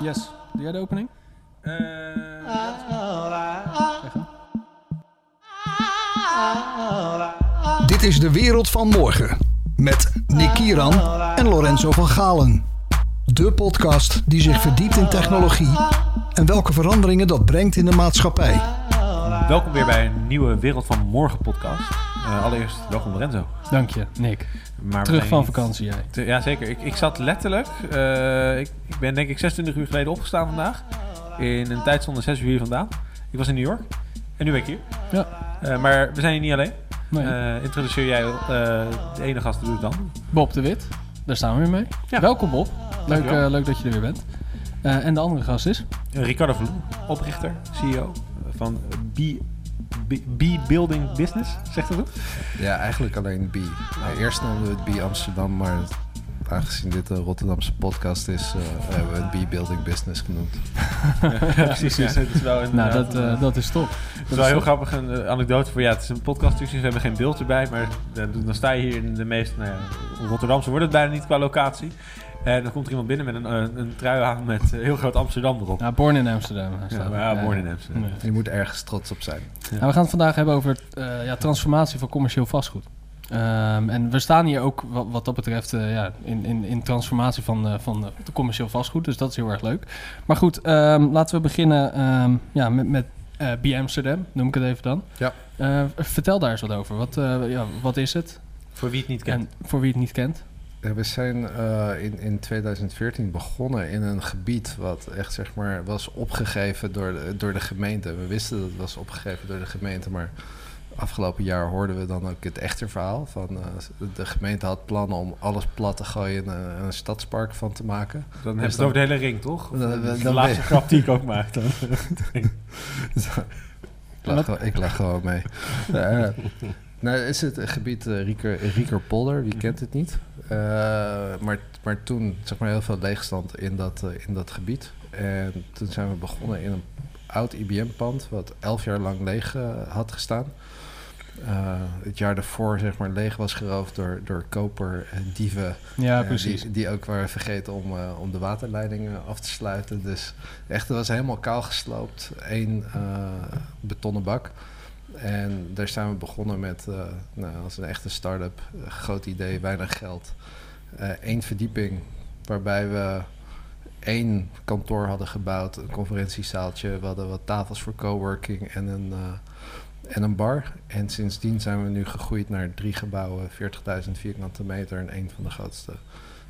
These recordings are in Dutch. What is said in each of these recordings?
Yes. Doe jij de opening? Eh, Dit is de wereld van morgen. Met Nick Kieran en Lorenzo van Galen. De podcast die zich verdiept in technologie en welke veranderingen dat brengt in de maatschappij. welkom weer bij een nieuwe Wereld van Morgen podcast. Eh, allereerst welkom Lorenzo. Dank je, Nick. Maar Terug van vakantie jij. te- ja, zeker. Ik, ik zat letterlijk... eh, ik, ik ben denk ik 26 uur geleden opgestaan vandaag. In een tijdzone 6 uur hier vandaan. Ik was in New York. En nu ben ik hier. Ja. Eh, maar we zijn hier niet alleen. Nee. Introduceer jij de ene gast, doe ik dan. Bob de Wit. Daar staan we weer mee. Ja. Welkom Bob. Leuk, leuk dat je er weer bent. En de andere gast is? Ricardo Vloen, oprichter, CEO van B, B, B Building Business. Zegt dat? Ja, eigenlijk alleen B. Eh, Eerst noemden we het B Amsterdam, maar aangezien dit een Rotterdamse podcast is, eh, hebben we het B Building Business genoemd. Ja, precies. Ja, het is wel een, Nou, eh, dat, eh, dat is top. Het is wel heel grappig, een anekdote voor ja, het is een podcast, dus we hebben geen beeld erbij, maar dan sta je hier in de meest, nou ja, Rotterdamse wordt het bijna niet qua locatie. En dan komt er iemand binnen met een, een, een trui aan met eh, heel groot Amsterdam erop. Ja, born in Amsterdam. Ja, maar ja, born in Amsterdam. Ja. Je moet ergens trots op zijn. Nou, we gaan het vandaag hebben over eh, ja, transformatie van commercieel vastgoed. Ehm, en we staan hier ook wat, wat dat betreft eh, ja, in, in, in transformatie van, eh, van eh, de commercieel vastgoed. Dus dat is heel erg leuk. Maar goed, ehm, laten we beginnen ehm, ja, met, met eh B Amsterdam, noem ik het even dan. Ja. Eh, vertel daar eens wat over. Wat, eh, ja, wat is het? Voor wie het niet kent. En voor wie het niet kent. We zijn eh, in, in 2014 begonnen in een gebied wat echt zeg maar was opgegeven door de, door de gemeente. We wisten dat het was opgegeven door de gemeente, maar afgelopen jaar hoorden we dan ook het echte verhaal van eh, de gemeente had plannen om alles plat te gooien en een, een stadspark van te maken. dan hebben Dus ze het over de hele ring, toch? Dan- de laatste grap die ik ook maak. Dan. Ik lach gewoon mee. Nou, is het gebied uh, Rieker, Riekerpolder, wie kent het niet? Eh, maar, maar toen zeg maar heel veel leegstand in dat, eh, in dat gebied. En toen zijn we begonnen in een oud IBM-pand, wat elf jaar lang leeg had gestaan. Het jaar daarvoor zeg maar leeg was geroofd door, door koper en dieven. Ja, precies. Die, die ook waren vergeten om, om de waterleidingen af te sluiten. Dus echt, het was helemaal kaal gesloopt. Eén eh, betonnen bak. En daar zijn we begonnen met, eh, nou, als een echte start-up, groot idee, weinig geld. Eén verdieping waarbij we één kantoor hadden gebouwd, een conferentiezaaltje. We hadden wat tafels voor coworking en een, eh, en een bar. En sindsdien zijn we nu gegroeid naar drie gebouwen, 40.000 vierkante meter en een van de grootste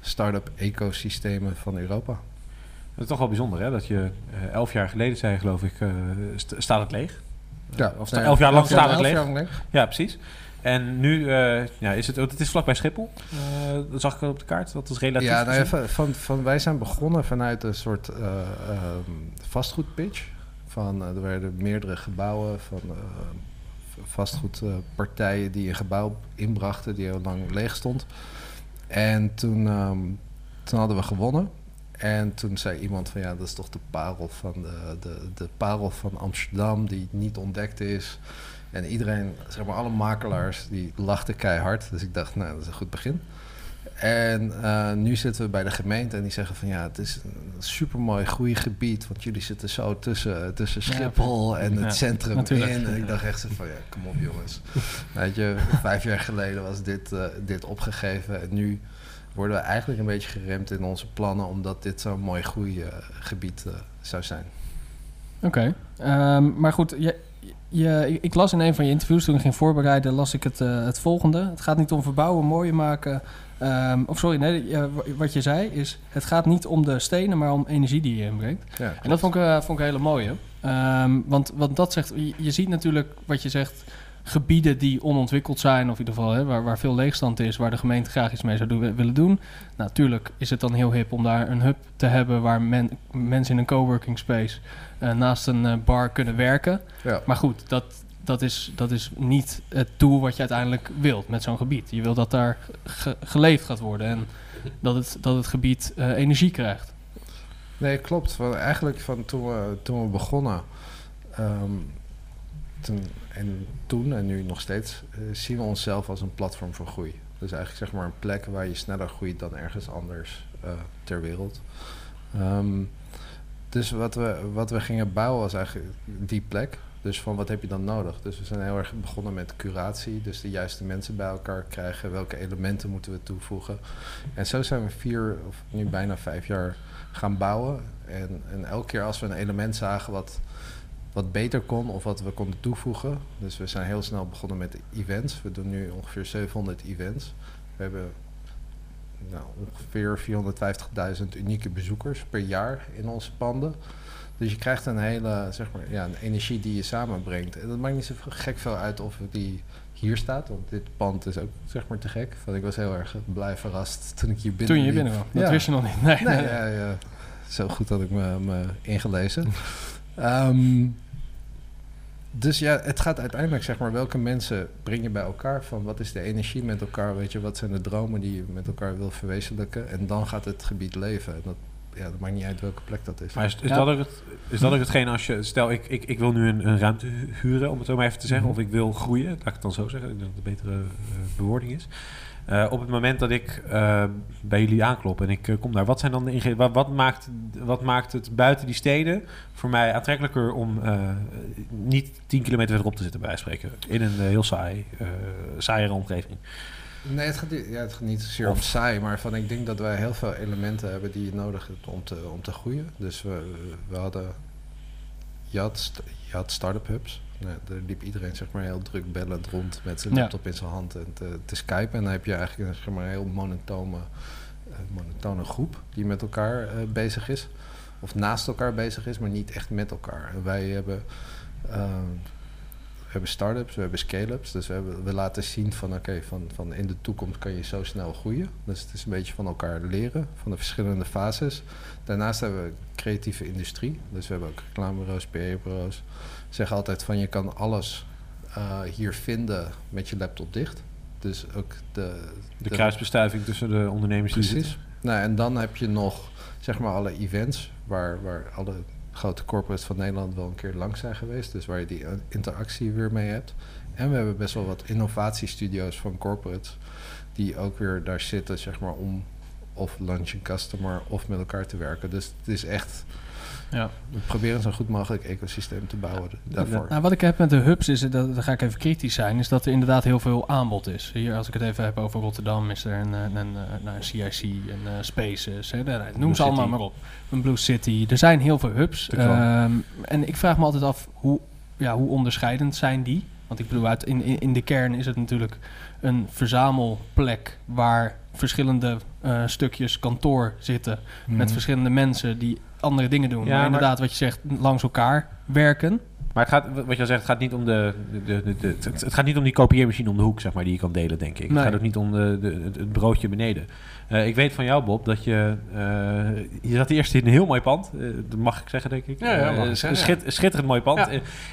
start-up ecosystemen van Europa. Dat is toch wel bijzonder, hè? Dat je eh, elf jaar geleden zei, geloof ik, eh, st- staat het leeg. Ja, of sta- nou elf jaar lang staat het leeg. Ja, precies. En nu eh, ja, is het, het is vlakbij Schiphol. Eh, dat zag ik op de kaart. Dat is relatief. Ja, nou ja, van, van, wij zijn begonnen vanuit een soort eh, ehm, vastgoedpitch. Van, eh, er werden meerdere gebouwen van eh, vastgoedpartijen die een gebouw inbrachten die heel lang leeg stond. En toen, ehm, toen hadden we gewonnen. En toen zei iemand van ja, dat is toch de parel van de, de, de parel van Amsterdam die niet ontdekt is. En iedereen, zeg maar alle makelaars, die lachten keihard. Dus ik dacht, nou, dat is een goed begin. En eh, nu zitten we bij de gemeente en die zeggen van ja, het is een supermooi groeigebied. Want jullie zitten zo tussen, tussen Ja, Schiphol en het centrum natuurlijk. in. En ik dacht echt zo van ja, kom op jongens. Weet je, vijf jaar geleden was dit, eh, dit opgegeven. En nu worden we eigenlijk een beetje geremd in onze plannen. Omdat dit zo'n mooi groeigebied eh zou zijn. Oké, Ehm, maar goed, je, je, ik- las in een van je interviews toen ik ging voorbereiden, las ik het, eh, het volgende. Het gaat niet om verbouwen, mooier maken. Ehm, of sorry, nee, wat je zei is, het gaat niet om de stenen, maar om energie die je inbrengt. Ja, En dat vond ik, eh, vond ik een hele mooie. Ehm, want, want dat zegt, je, je ziet natuurlijk wat je zegt, gebieden die onontwikkeld zijn, of in ieder geval hè, waar, waar veel leegstand is, waar de gemeente graag iets mee zou doen- willen doen. Natuurlijk is het dan heel hip om daar een hub te hebben waar men, mensen in een coworking space eh, naast een eh, bar kunnen werken. ja. Maar goed, dat, dat, is, dat is niet het doel wat je uiteindelijk wilt met zo'n gebied. Je wil dat daar ge- geleefd gaat worden en dat het, dat het gebied eh, energie krijgt. Nee, klopt. Want eigenlijk van toen we, toen we begonnen, ehm, toen, en toen en nu nog steeds, eh, zien we onszelf als een platform voor groei. Dus eigenlijk zeg maar een plek waar je sneller groeit dan ergens anders eh, ter wereld. Ehm, dus wat we, wat we gingen bouwen was eigenlijk die plek. Dus van wat heb je dan nodig? Dus we zijn heel erg begonnen met curatie. Dus de juiste mensen bij elkaar krijgen. Welke elementen moeten we toevoegen? En zo zijn we vier of nu bijna vijf jaar gaan bouwen. En, en elke keer als we een element zagen wat, wat beter kon of wat we konden toevoegen. Dus we zijn heel snel begonnen met events. We doen nu ongeveer 700 events. We hebben nou, ongeveer 450.000 unieke bezoekers per jaar in onze panden. Dus je krijgt een hele, zeg maar, ja, een energie die je samenbrengt. En dat maakt niet zo gek veel uit of die hier staat. Want dit pand is ook, zeg maar, te gek. Want ik was heel erg blij verrast toen ik hier binnen Toen je binnen kwam. Dat Ja. wist je nog niet. Nee, Nee, nee. ja, ja. Zo goed had ik me, me ingelezen. Ehm, dus ja, het gaat uiteindelijk, zeg maar, welke mensen breng je bij elkaar? Van wat is de energie met elkaar? Weet je, wat zijn de dromen die je met elkaar wil verwezenlijken? En dan gaat het gebied leven. En dat, ja, dat maakt niet uit welke plek dat is. Maar is, is Ja. dat ook het, is dat ook hetgeen als je... Stel, ik, ik, ik wil nu een, een ruimte hu- huren, om het zo maar even te zeggen. Mhm. Of ik wil groeien, laat ik het dan zo zeggen. Ik denk dat het een betere eh, bewoording is. Eh, op het moment dat ik eh, bij jullie aanklop en ik eh, kom daar, wat zijn dan de? Wat, wat, maakt, wat maakt het buiten die steden voor mij aantrekkelijker om niet 10 kilometer verderop te zitten, bij wijze van spreken? In een heel saai, saaiere omgeving. Nee, het gaat, niet- ja, het gaat niet zozeer om saai, maar van ik denk dat wij heel veel elementen hebben die je nodig hebt om te, om te groeien. Dus we, we hadden, je had, st- je had start-up hubs. Nou, daar liep iedereen zeg maar heel druk bellend rond met zijn laptop in zijn hand en te, te skypen. En dan heb je eigenlijk een, zeg maar, een heel monotone, eh, monotone groep die met elkaar eh, bezig is. Of naast elkaar bezig is, maar niet echt met elkaar. En wij hebben... ehm, we hebben start-ups, we hebben scale-ups. Dus we, hebben, we laten zien van oké, van, van in de toekomst kan je zo snel groeien. Dus het is een beetje van elkaar leren, van de verschillende fases. Daarnaast hebben we creatieve industrie. Dus we hebben ook reclamebureaus, PR-bureaus. Zeggen altijd van je kan alles eh, hier vinden met je laptop dicht. Dus ook de... De kruisbestuiving tussen de ondernemers die Precies. zitten. Nou, en dan heb je nog zeg maar alle events waar, waar alle grote corporates van Nederland wel een keer langs zijn geweest. Dus waar je die eh, interactie weer mee hebt. En we hebben best wel wat innovatiestudio's van corporates die ook weer daar zitten, zeg maar, om of lunch customer of met elkaar te werken. Dus het is echt, Ja. we proberen zo'n goed mogelijk ecosysteem te bouwen daarvoor. Nou, wat ik heb met de hubs is, dat, daar ga ik even kritisch zijn, is dat er inderdaad heel veel aanbod is. Hier, als ik het even heb over Rotterdam, is er een, een, een, eh, nou, een CIC, een uh, Spaces, hè, daar- noem Blue ze allemaal maar op. Een Blue City. Er zijn heel veel hubs. Ehm, en ik vraag me altijd af, hoe, ja, hoe onderscheidend zijn die? Want ik bedoel, uit, in, in, in de kern is het natuurlijk een verzamelplek waar verschillende eh, stukjes kantoor zitten met Mhm. verschillende mensen die andere dingen doen. Ja, maar maar- inderdaad, wat je zegt, langs elkaar werken. Maar het gaat, wat je al zegt, het gaat niet om de, de, de, de- het, het gaat niet om die kopieermachine om de hoek, zeg maar, die je kan delen, denk ik. Nee. Het gaat ook niet om de, de, het- het broodje beneden. Eh, ik weet van jou, Bob, dat je... eh, je zat eerst in een heel mooi pand. eh, dat mag ik zeggen, denk ik. Ja, ja, mag ik zeggen, schit- Schitterend mooi pand. Ja.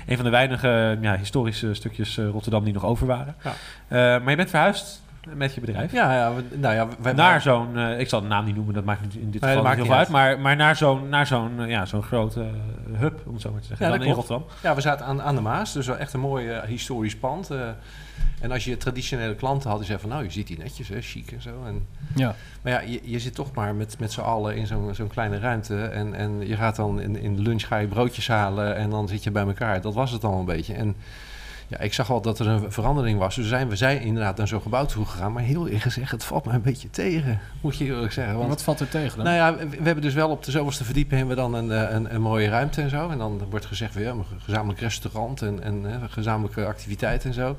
Een van de weinige ja, historische stukjes eh, Rotterdam die nog over waren. Ja. Eh, maar je bent verhuisd met je bedrijf. Ja, ja, we- nou ja, wij, naar zo'n, eh, ik zal de naam niet noemen, dat maakt in dit geval niet heel niet veel uit. Maar, maar naar zo'n, naar zo'n, eh, ja, zo'n grote eh, hub, om het zo maar te zeggen, Ja, dan in. Rotterdam. Ja, we zaten aan, aan de Maas, dus wel echt een mooi historisch pand. eh. en als je traditionele klanten had, die zeiden van... nou, je ziet die netjes, hè, chic en zo. En, Ja. maar ja, je, je zit toch maar met, met z'n allen in zo'n zo'n kleine ruimte. En, en je gaat dan in, in de lunch ga je broodjes halen en dan zit je bij elkaar. Dat was het al een beetje. En ja, ik zag al dat er een verandering was. Dus zijn we zijn inderdaad naar zo'n gebouw toe gegaan. Maar heel eerlijk gezegd, het valt me een beetje tegen. Moet je eerlijk zeggen. Want Wat valt er tegen dan? nou ja, we, we hebben dus wel op de zoveelste verdieping hebben we dan een, eh, een, een mooie ruimte en zo. En dan wordt gezegd, ja, een gezamenlijk restaurant en, en eh, gezamenlijke activiteiten en zo.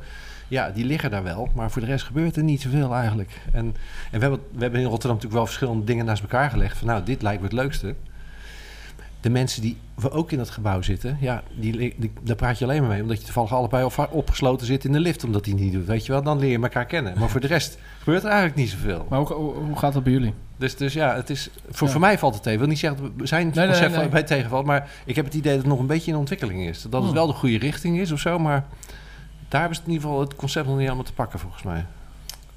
Ja, die liggen daar wel, maar voor de rest gebeurt er niet zoveel eigenlijk. En, en we, hebben, we hebben in Rotterdam natuurlijk wel verschillende dingen naast elkaar gelegd. Van nou, dit lijkt me het leukste. De mensen die we ook in dat gebouw zitten, ja, die, die, daar praat je alleen maar mee. Omdat je toevallig allebei op- opgesloten zit in de lift, omdat die niet doet. Weet je wel, dan leer je elkaar kennen. Maar voor de rest gebeurt er eigenlijk niet zoveel. Maar hoe, hoe, gaat dat bij jullie? Dus, dus ja, het is, voor, Ja. voor mij valt het tegen. Ik wil niet zeggen dat we zijn Nee, nee, nee, nee. bij tegenvalt, maar ik heb het idee dat het nog een beetje in ontwikkeling is. Dat het Hmm. wel de goede richting is of zo, maar daar hebben ze in ieder geval het concept nog niet allemaal te pakken volgens mij.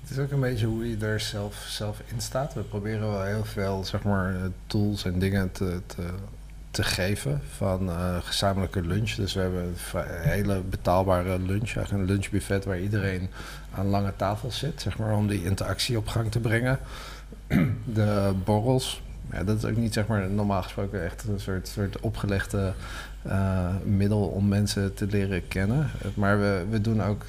Het is ook een beetje hoe je er zelf, zelf in staat. We proberen wel heel veel zeg maar, tools en dingen te, te, te geven van eh, gezamenlijke lunch. Dus we hebben een hele betaalbare lunch, eigenlijk een lunchbuffet waar iedereen aan lange tafels zit, zeg maar, om die interactie op gang te brengen. de borrels, ja, dat is ook niet zeg maar normaal gesproken echt een soort, soort opgelegde eh, middel om mensen te leren kennen. Maar we, we doen ook,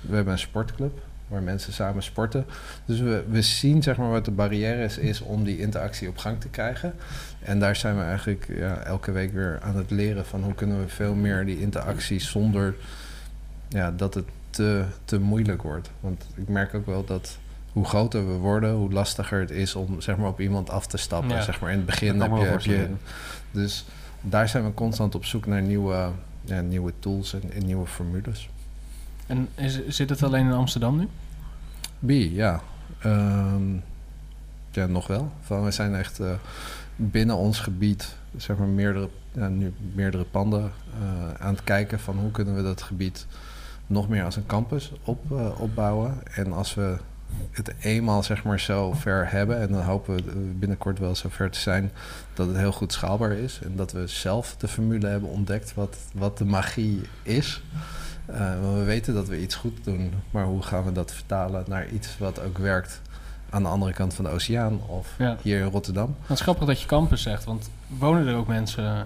we hebben een sportclub waar mensen samen sporten. Dus we, we zien zeg maar wat de barrière is, is om die interactie op gang te krijgen. En daar zijn we eigenlijk ja, elke week weer aan het leren van hoe kunnen we veel meer die interactie zonder ja, dat het te, te moeilijk wordt. Want ik merk ook wel dat hoe groter we worden, hoe lastiger het is om zeg maar, op iemand af te stappen. Ja. Zeg maar, in het begin heb je, heb je. Dus daar zijn we constant op zoek naar nieuwe, ja, nieuwe tools en, en nieuwe formules. En is, zit het alleen in Amsterdam nu? B, ja. Ehm, ja, nog wel. Van, we zijn echt eh, binnen ons gebied, zeg maar, meerdere, nu meerdere panden eh, aan het kijken van hoe kunnen we dat gebied nog meer als een campus op, eh, opbouwen. En als we het eenmaal zeg maar zo ver hebben, en dan hopen we binnenkort wel zo ver te zijn dat het heel goed schaalbaar is. En dat we zelf de formule hebben ontdekt wat, wat de magie is. Eh, we weten dat we iets goed doen, maar hoe gaan we dat vertalen naar iets wat ook werkt aan de andere kant van de oceaan of Ja. hier in Rotterdam? Het is grappig dat je campus zegt, want wonen er ook mensen eh?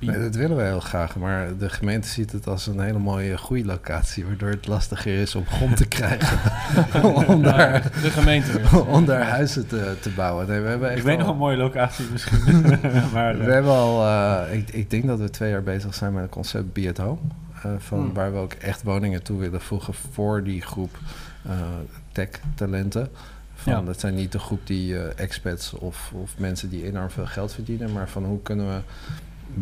Nee, dat willen we heel graag, maar de gemeente ziet het als een hele mooie groeilocatie, waardoor het lastiger is om grond te krijgen om, daar, de gemeente om daar huizen te, te bouwen. Nee, we hebben echt Ik weet al- nog een mooie locatie misschien. maar, We eh, hebben al, eh, ik, ik denk dat we twee jaar bezig zijn met het concept Be at Home. eh, van Hmm. Waar we ook echt woningen toe willen voegen voor die groep eh, tech-talenten. Van, Ja. Dat zijn niet de groep die eh, expats of, of mensen die enorm veel geld verdienen, maar van hoe kunnen we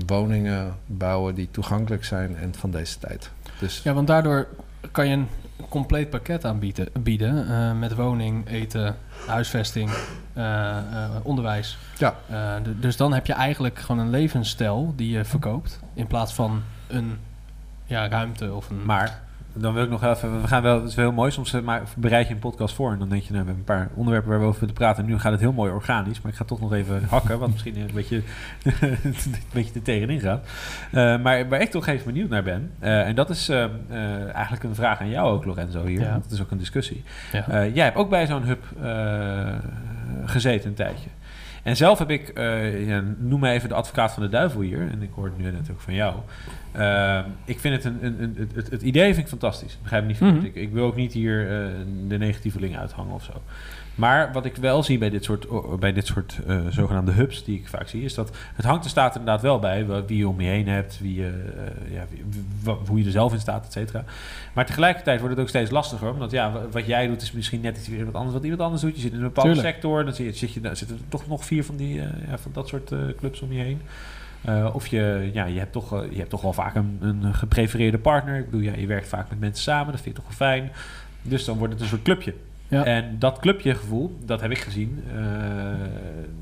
woningen bouwen die toegankelijk zijn en van deze tijd. Dus Ja, want daardoor kan je een compleet pakket aanbieden bieden, eh, met woning, eten, huisvesting, eh, onderwijs. Ja. Dus dan heb je eigenlijk gewoon een levensstijl die je verkoopt in plaats van een ja, ruimte of een. Maar dan wil ik nog even, we gaan wel, het is wel heel mooi, soms eh, maar bereid je een podcast voor en dan denk je, nou, we hebben een paar onderwerpen waar we over willen praten. En nu gaat het heel mooi organisch, maar ik ga toch nog even hakken, wat misschien een beetje, een beetje te tegenin gaat. Eh, maar waar ik toch even benieuwd naar ben, eh, en dat is eigenlijk een vraag aan jou ook, Lorenzo, hier, Ja. want het is ook een discussie. ja. Jij hebt ook bij zo'n hub gezeten een tijdje. En zelf heb ik, eh, ja, noem me even de advocaat van de duivel hier, en ik hoor het nu net ook van jou. Eh, ik vind het, een, een, een, het- het, idee vind ik fantastisch. Begrijp me niet verkeerd. Mhm. ik, ik wil ook niet hier eh, de negatieveling uithangen of zo. Maar wat ik wel zie bij dit soort, bij dit soort eh, zogenaamde hubs die ik vaak zie, is dat het hangt er staat inderdaad wel bij wie je om je heen hebt, wie je, eh, ja, wie- hoe je er zelf in staat, et cetera. Maar tegelijkertijd wordt het ook steeds lastiger, omdat ja, wa- wat jij doet is misschien net iets weer wat anders wat iemand anders doet. Je zit in een bepaalde Tuurlijk. sector, dan zit, je, zit je, zitten er toch nog vier van, die, eh, ja, van dat soort eh, clubs om je heen. Eh, of je, ja, je, hebt toch, eh, je hebt toch wel vaak een, een geprefereerde partner. Ik bedoel, ja, je werkt vaak met mensen samen, dat vind je toch wel fijn. Dus dan wordt het een soort clubje. Ja. En dat clubje-gevoel, dat heb ik gezien eh,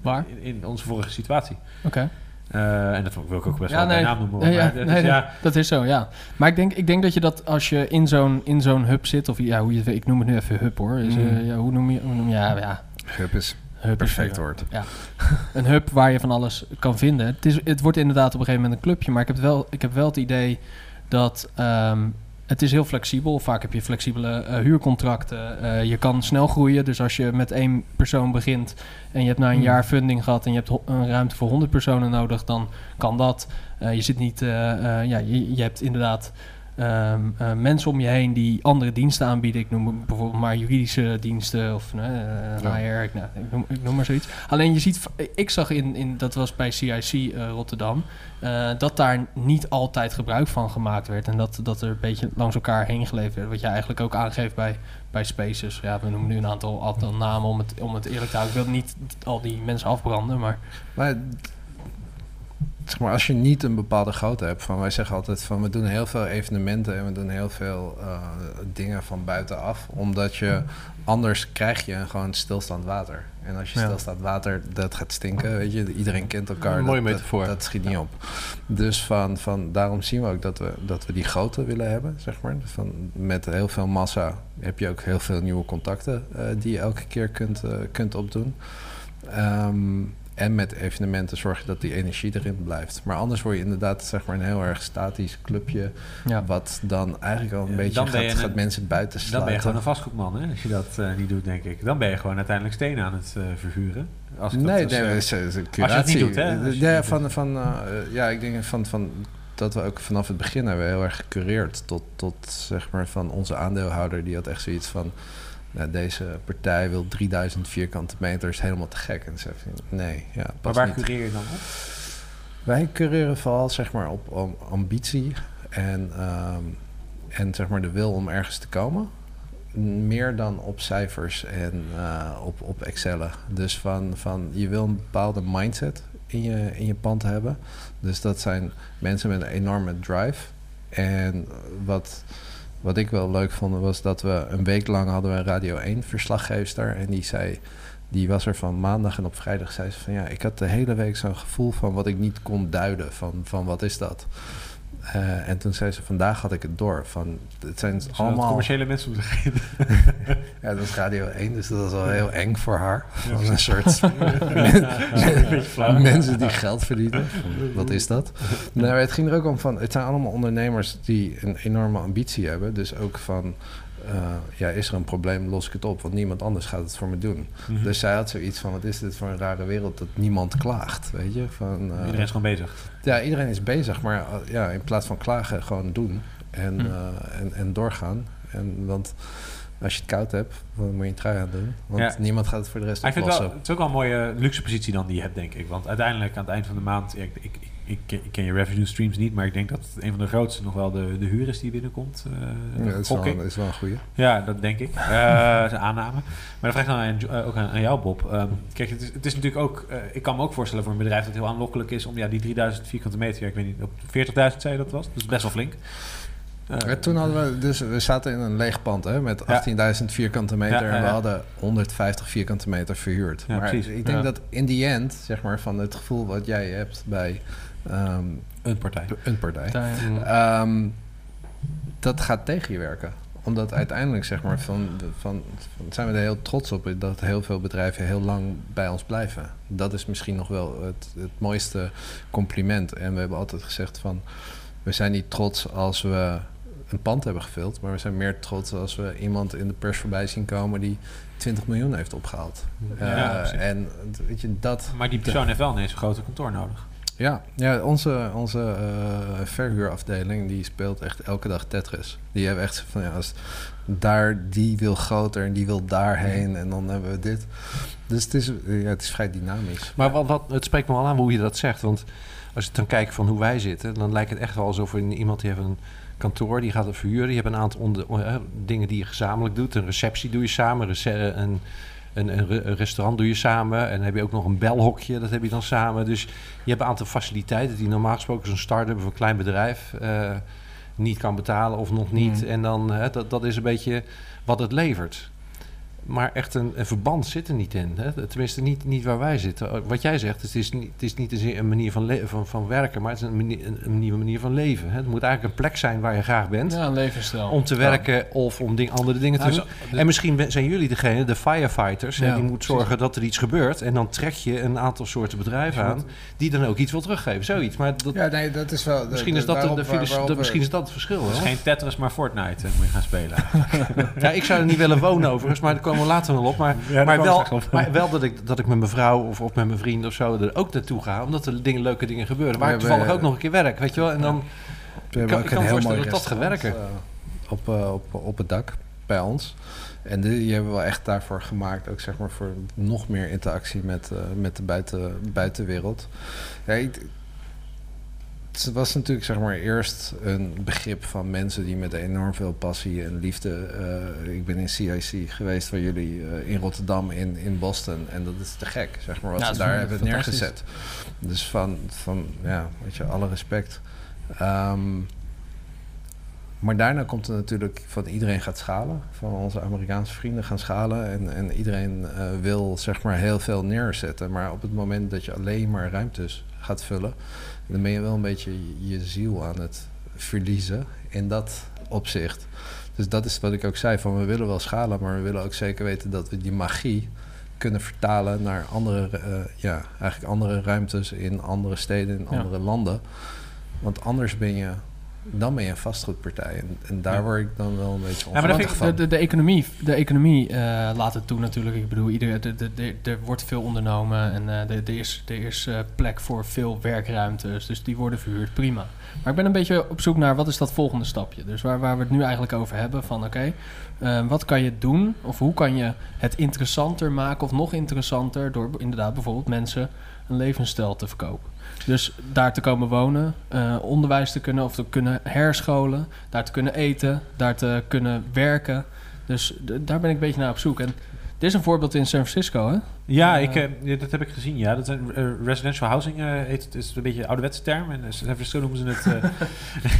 Waar? In, in onze vorige situatie. Oké. Eh, en dat wil ik ook best Ja, wel bij nee. naam noemen. Ja, ja, dat nee, is, ja, Dat is zo, ja. Maar ik denk, ik denk dat je dat als je in zo'n, in zo'n hub zit, of ja, hoe je ik noem het nu even hub hoor. Is, eh, Mm. ja, hoe noem je, hoe noem je, ja, ja, hub is hub is perfect woord. een hub waar je van alles kan vinden. Het, is, het wordt inderdaad op een gegeven moment een clubje, maar ik heb wel, ik heb wel het idee dat ehm, het is heel flexibel. Vaak heb je flexibele eh, huurcontracten. Eh, je kan snel groeien. Dus als je met één persoon begint en je hebt na een Hmm. jaar funding gehad en je hebt een ruimte voor 100 personen nodig, dan kan dat. Eh, je zit niet, ja, je, je hebt inderdaad ehm, eh, mensen om je heen die andere diensten aanbieden. Ik noem bijvoorbeeld maar juridische diensten of eh Ja. HR, ik, nou, ik, noem, ik noem maar zoiets. Alleen je ziet, ik zag in, in dat was bij CIC eh, Rotterdam, dat daar niet altijd gebruik van gemaakt werd. En dat, dat er een beetje langs elkaar heen geleefd werd. Wat je eigenlijk ook aangeeft bij, bij Spaces. Ja, we noemen nu een aantal, aantal namen om het, om het eerlijk te houden. Ik wil niet al die mensen afbranden, maar Maar, zeg maar als je niet een bepaalde grootte hebt, van wij zeggen altijd van we doen heel veel evenementen en we doen heel veel eh, dingen van buitenaf, omdat je anders krijg je gewoon stilstaand water. En als je Ja. stilstaand water, dat gaat stinken, weet je, iedereen kent elkaar. Een mooie dat, metafoor. Dat, dat schiet niet op. Dus van, van, daarom zien we ook dat we, dat we die grootte willen hebben, zeg maar. Dus van, met heel veel massa heb je ook heel veel nieuwe contacten eh, die je elke keer kunt, eh, kunt opdoen. Ehm, en met evenementen zorg je dat die energie erin blijft. Maar anders word je inderdaad zeg maar een heel erg statisch clubje. Ja. Wat dan eigenlijk al een beetje dan gaat, je mensen buiten Dan sluiten. ben je gewoon een vastgoedman, hè? Als je dat eh, niet doet, denk ik. Dan ben je gewoon uiteindelijk stenen aan het eh, verhuren. Als ik dat nee, dus, nee, eh, het is, het curatie. niet doet, hè? Als je ja, van, van, ja, ik denk van, van dat we ook vanaf het begin hebben heel erg gecureerd tot, tot zeg maar van onze aandeelhouder die had echt zoiets van nou, deze partij wil 3000 vierkante meter is helemaal te gek en ze nee ja maar waar niet. cureer je dan op? wij cureren vooral zeg maar op, om ambitie en ehm, en zeg maar de wil om ergens te komen meer dan op cijfers en eh, op, op Excellen. Dus van, van je wil een bepaalde mindset in je, in je pand hebben. Dus dat zijn mensen met een enorme drive. En wat, wat ik wel leuk vond was dat we een week lang hadden we een Radio 1 verslaggeefster. En die zei, die was er van maandag en op vrijdag zei ze van ja, ik had de hele week zo'n gevoel van wat ik niet kon duiden. Van, van wat is dat? Eh, en toen zei ze, vandaag had ik het door. Van, het zijn allemaal... commerciële mensen. Ja, dat is Radio 1, dus dat is wel heel eng voor haar. Van een soort mensen die geld verdienen. Wat is dat? Nou, het ging er ook om van, het zijn allemaal ondernemers die een enorme ambitie hebben. Dus ook van, eh, ja, is er een probleem, los ik het op. Want niemand anders gaat het voor me doen. Mhm. Dus zij had zoiets van, wat is dit voor een rare wereld dat niemand klaagt, weet je? Van, eh, Iedereen is gewoon bezig. ja, iedereen is bezig, maar uh, ja, in plaats van klagen, gewoon doen en, Hm. uh, en, en doorgaan. En, want als je het koud hebt, dan moet je een trui aan doen. Want Ja. niemand gaat het voor de rest Maar ik vind het, oplossen. wel, het is ook wel een mooie luxe positie dan die je hebt, denk ik. Want uiteindelijk aan het eind van de maand... ik, ik, ik, ik, ken- je revenue streams niet, maar ik denk dat een van de grootste nog wel de, de huur is die binnenkomt. eh Ja, dat, is wel, is een goeie. Ja, dat denk ik. Eh, dat is een aanname. Maar dan vraag ik dan aan, eh, ook aan, aan jou, Bob. Ehm, kijk, het is, het is natuurlijk ook... ik kan me ook voorstellen voor een bedrijf dat heel aanlokkelijk is... om ja, die 3000 vierkante meter... Ja, ik weet niet, op 40.000 zei je dat was? Dat is best wel flink. Ja, toen hadden we, dus we zaten in een leeg pand hè, met Ja. 18.000 vierkante meter en we hadden 150 vierkante meter verhuurd. Maar precies. ik denk dat in die end, zeg maar, van het gevoel wat jij hebt bij ehm, een partij. een partij. Ehm, dat gaat tegen je werken. Omdat uiteindelijk, zeg maar, van, van, van zijn we er heel trots op dat heel veel bedrijven heel lang bij ons blijven. Dat is misschien nog wel het, het mooiste compliment. En we hebben altijd gezegd van, we zijn niet trots als we een pand hebben gevuld, maar we zijn meer trots als we iemand in de pers voorbij zien komen die 20 miljoen heeft opgehaald. Ja, Eh, en weet je, dat, Maar die persoon heeft wel ineens een groter kantoor nodig. Ja, ja onze, onze eh, verhuurafdeling die speelt echt elke dag Tetris. Die hebben echt van ja, als daar die wil groter en die wil daarheen en dan hebben we dit. Dus het is, ja, het is vrij dynamisch. Maar wat, wat, het spreekt me wel aan hoe je dat zegt. Want als je dan kijkt van hoe wij zitten, dan lijkt het echt wel alsof er iemand die heeft een kantoor, die gaat het verhuren. Je hebt een aantal onder, eh, dingen die je gezamenlijk doet. Een receptie doe je samen, een, een, een, re- een restaurant doe je samen. En dan heb je ook nog een belhokje, dat heb je dan samen. Dus je hebt een aantal faciliteiten die normaal gesproken zo'n start-up of een klein bedrijf eh, niet kan betalen of nog niet. Mm. En dan, eh, dat, dat is een beetje wat het levert. Maar echt een, een verband zit er niet in. Hè? Tenminste, niet, niet waar wij zitten. Uh, Wat jij zegt, het is niet, het is niet een, een manier van, van, van werken, maar het is een, manier, een, een nieuwe manier van leven. Hè? Het moet eigenlijk een plek zijn waar je graag bent. Ja, een levensstijl. Om te werken of om ding, andere dingen te Nou, doen. zo- En misschien zijn jullie degene, de firefighters, hè, die moet zorgen dat er iets gebeurt. En dan trek je een aantal soorten bedrijven aan die dan ook iets wil teruggeven. Zoiets. Maar dat, Ja, nee, dat is wel. misschien, is dat de, de, misschien is dat het verschil. Het is geen Tetris, maar Fortnite. eh, moet je gaan spelen. Ja, ik zou er niet willen wonen overigens, maar daar komen we later wel op. Maar, maar, komen we wel, op. maar wel dat ik, dat ik met mijn vrouw of, of met mijn vrienden of zo er ook naartoe ga. Omdat er dingen, leuke dingen gebeuren. Waar ik toevallig ook nog een keer werk, weet je wel. En dan, We hebben kan- ook ik me heel voorstellen dat dat gaat restaurant, eh, op, eh, op, op het dak bij ons. En die, hebben we wel echt daarvoor gemaakt, ook zeg maar voor nog meer interactie met, eh, met de buiten, buitenwereld. Ja, ik- het was natuurlijk zeg maar eerst een begrip van mensen die met enorm veel passie en liefde. eh, ik ben in CIC geweest van jullie eh, in Rotterdam, in, in Boston. En dat is te gek, zeg maar, wat ze daar hebben neergezet. Dus van, van ja, weet je, alle respect. Ehm, maar daarna komt er natuurlijk van iedereen gaat schalen. Van onze Amerikaanse vrienden gaan schalen. En, en iedereen eh, wil zeg maar heel veel neerzetten. Maar op het moment dat je alleen maar ruimtes gaat vullen, dan ben je wel een beetje je, ziel aan het verliezen in dat opzicht. Dus dat is wat ik ook zei: van we willen wel schalen, maar we willen ook zeker weten dat we die magie kunnen vertalen naar andere, eh, ja, eigenlijk andere ruimtes in andere steden, in Ja. andere landen. Want anders ben je, dan ben je een vastgoedpartij. En, en daar Ja. word ik dan wel een beetje ongelukkig van. De, de, de economie, de economie eh, laat het toe natuurlijk. Ik bedoel, ieder, de, de, de- er wordt veel ondernomen en eh, er er is, er is eh, plek voor veel werkruimtes. Dus die worden verhuurd, prima. Maar ik ben een beetje op zoek naar wat is dat volgende stapje. Dus waar, waar we het nu eigenlijk over hebben van oké, eh, wat kan je doen? Of hoe kan je het interessanter maken of nog interessanter door inderdaad bijvoorbeeld mensen een levensstijl te verkopen. Dus daar te komen wonen, eh, onderwijs te kunnen of te kunnen herscholen, daar te kunnen eten, daar te kunnen werken. Dus daar ben ik een beetje naar op zoek. En dit is een voorbeeld in San Francisco, hè? Ja, Eh, ik, eh, dat heb ik gezien. Ja, dat zijn eh, residential housing eh, heet het. is een beetje een ouderwetse term. En in San Francisco noemen ze het,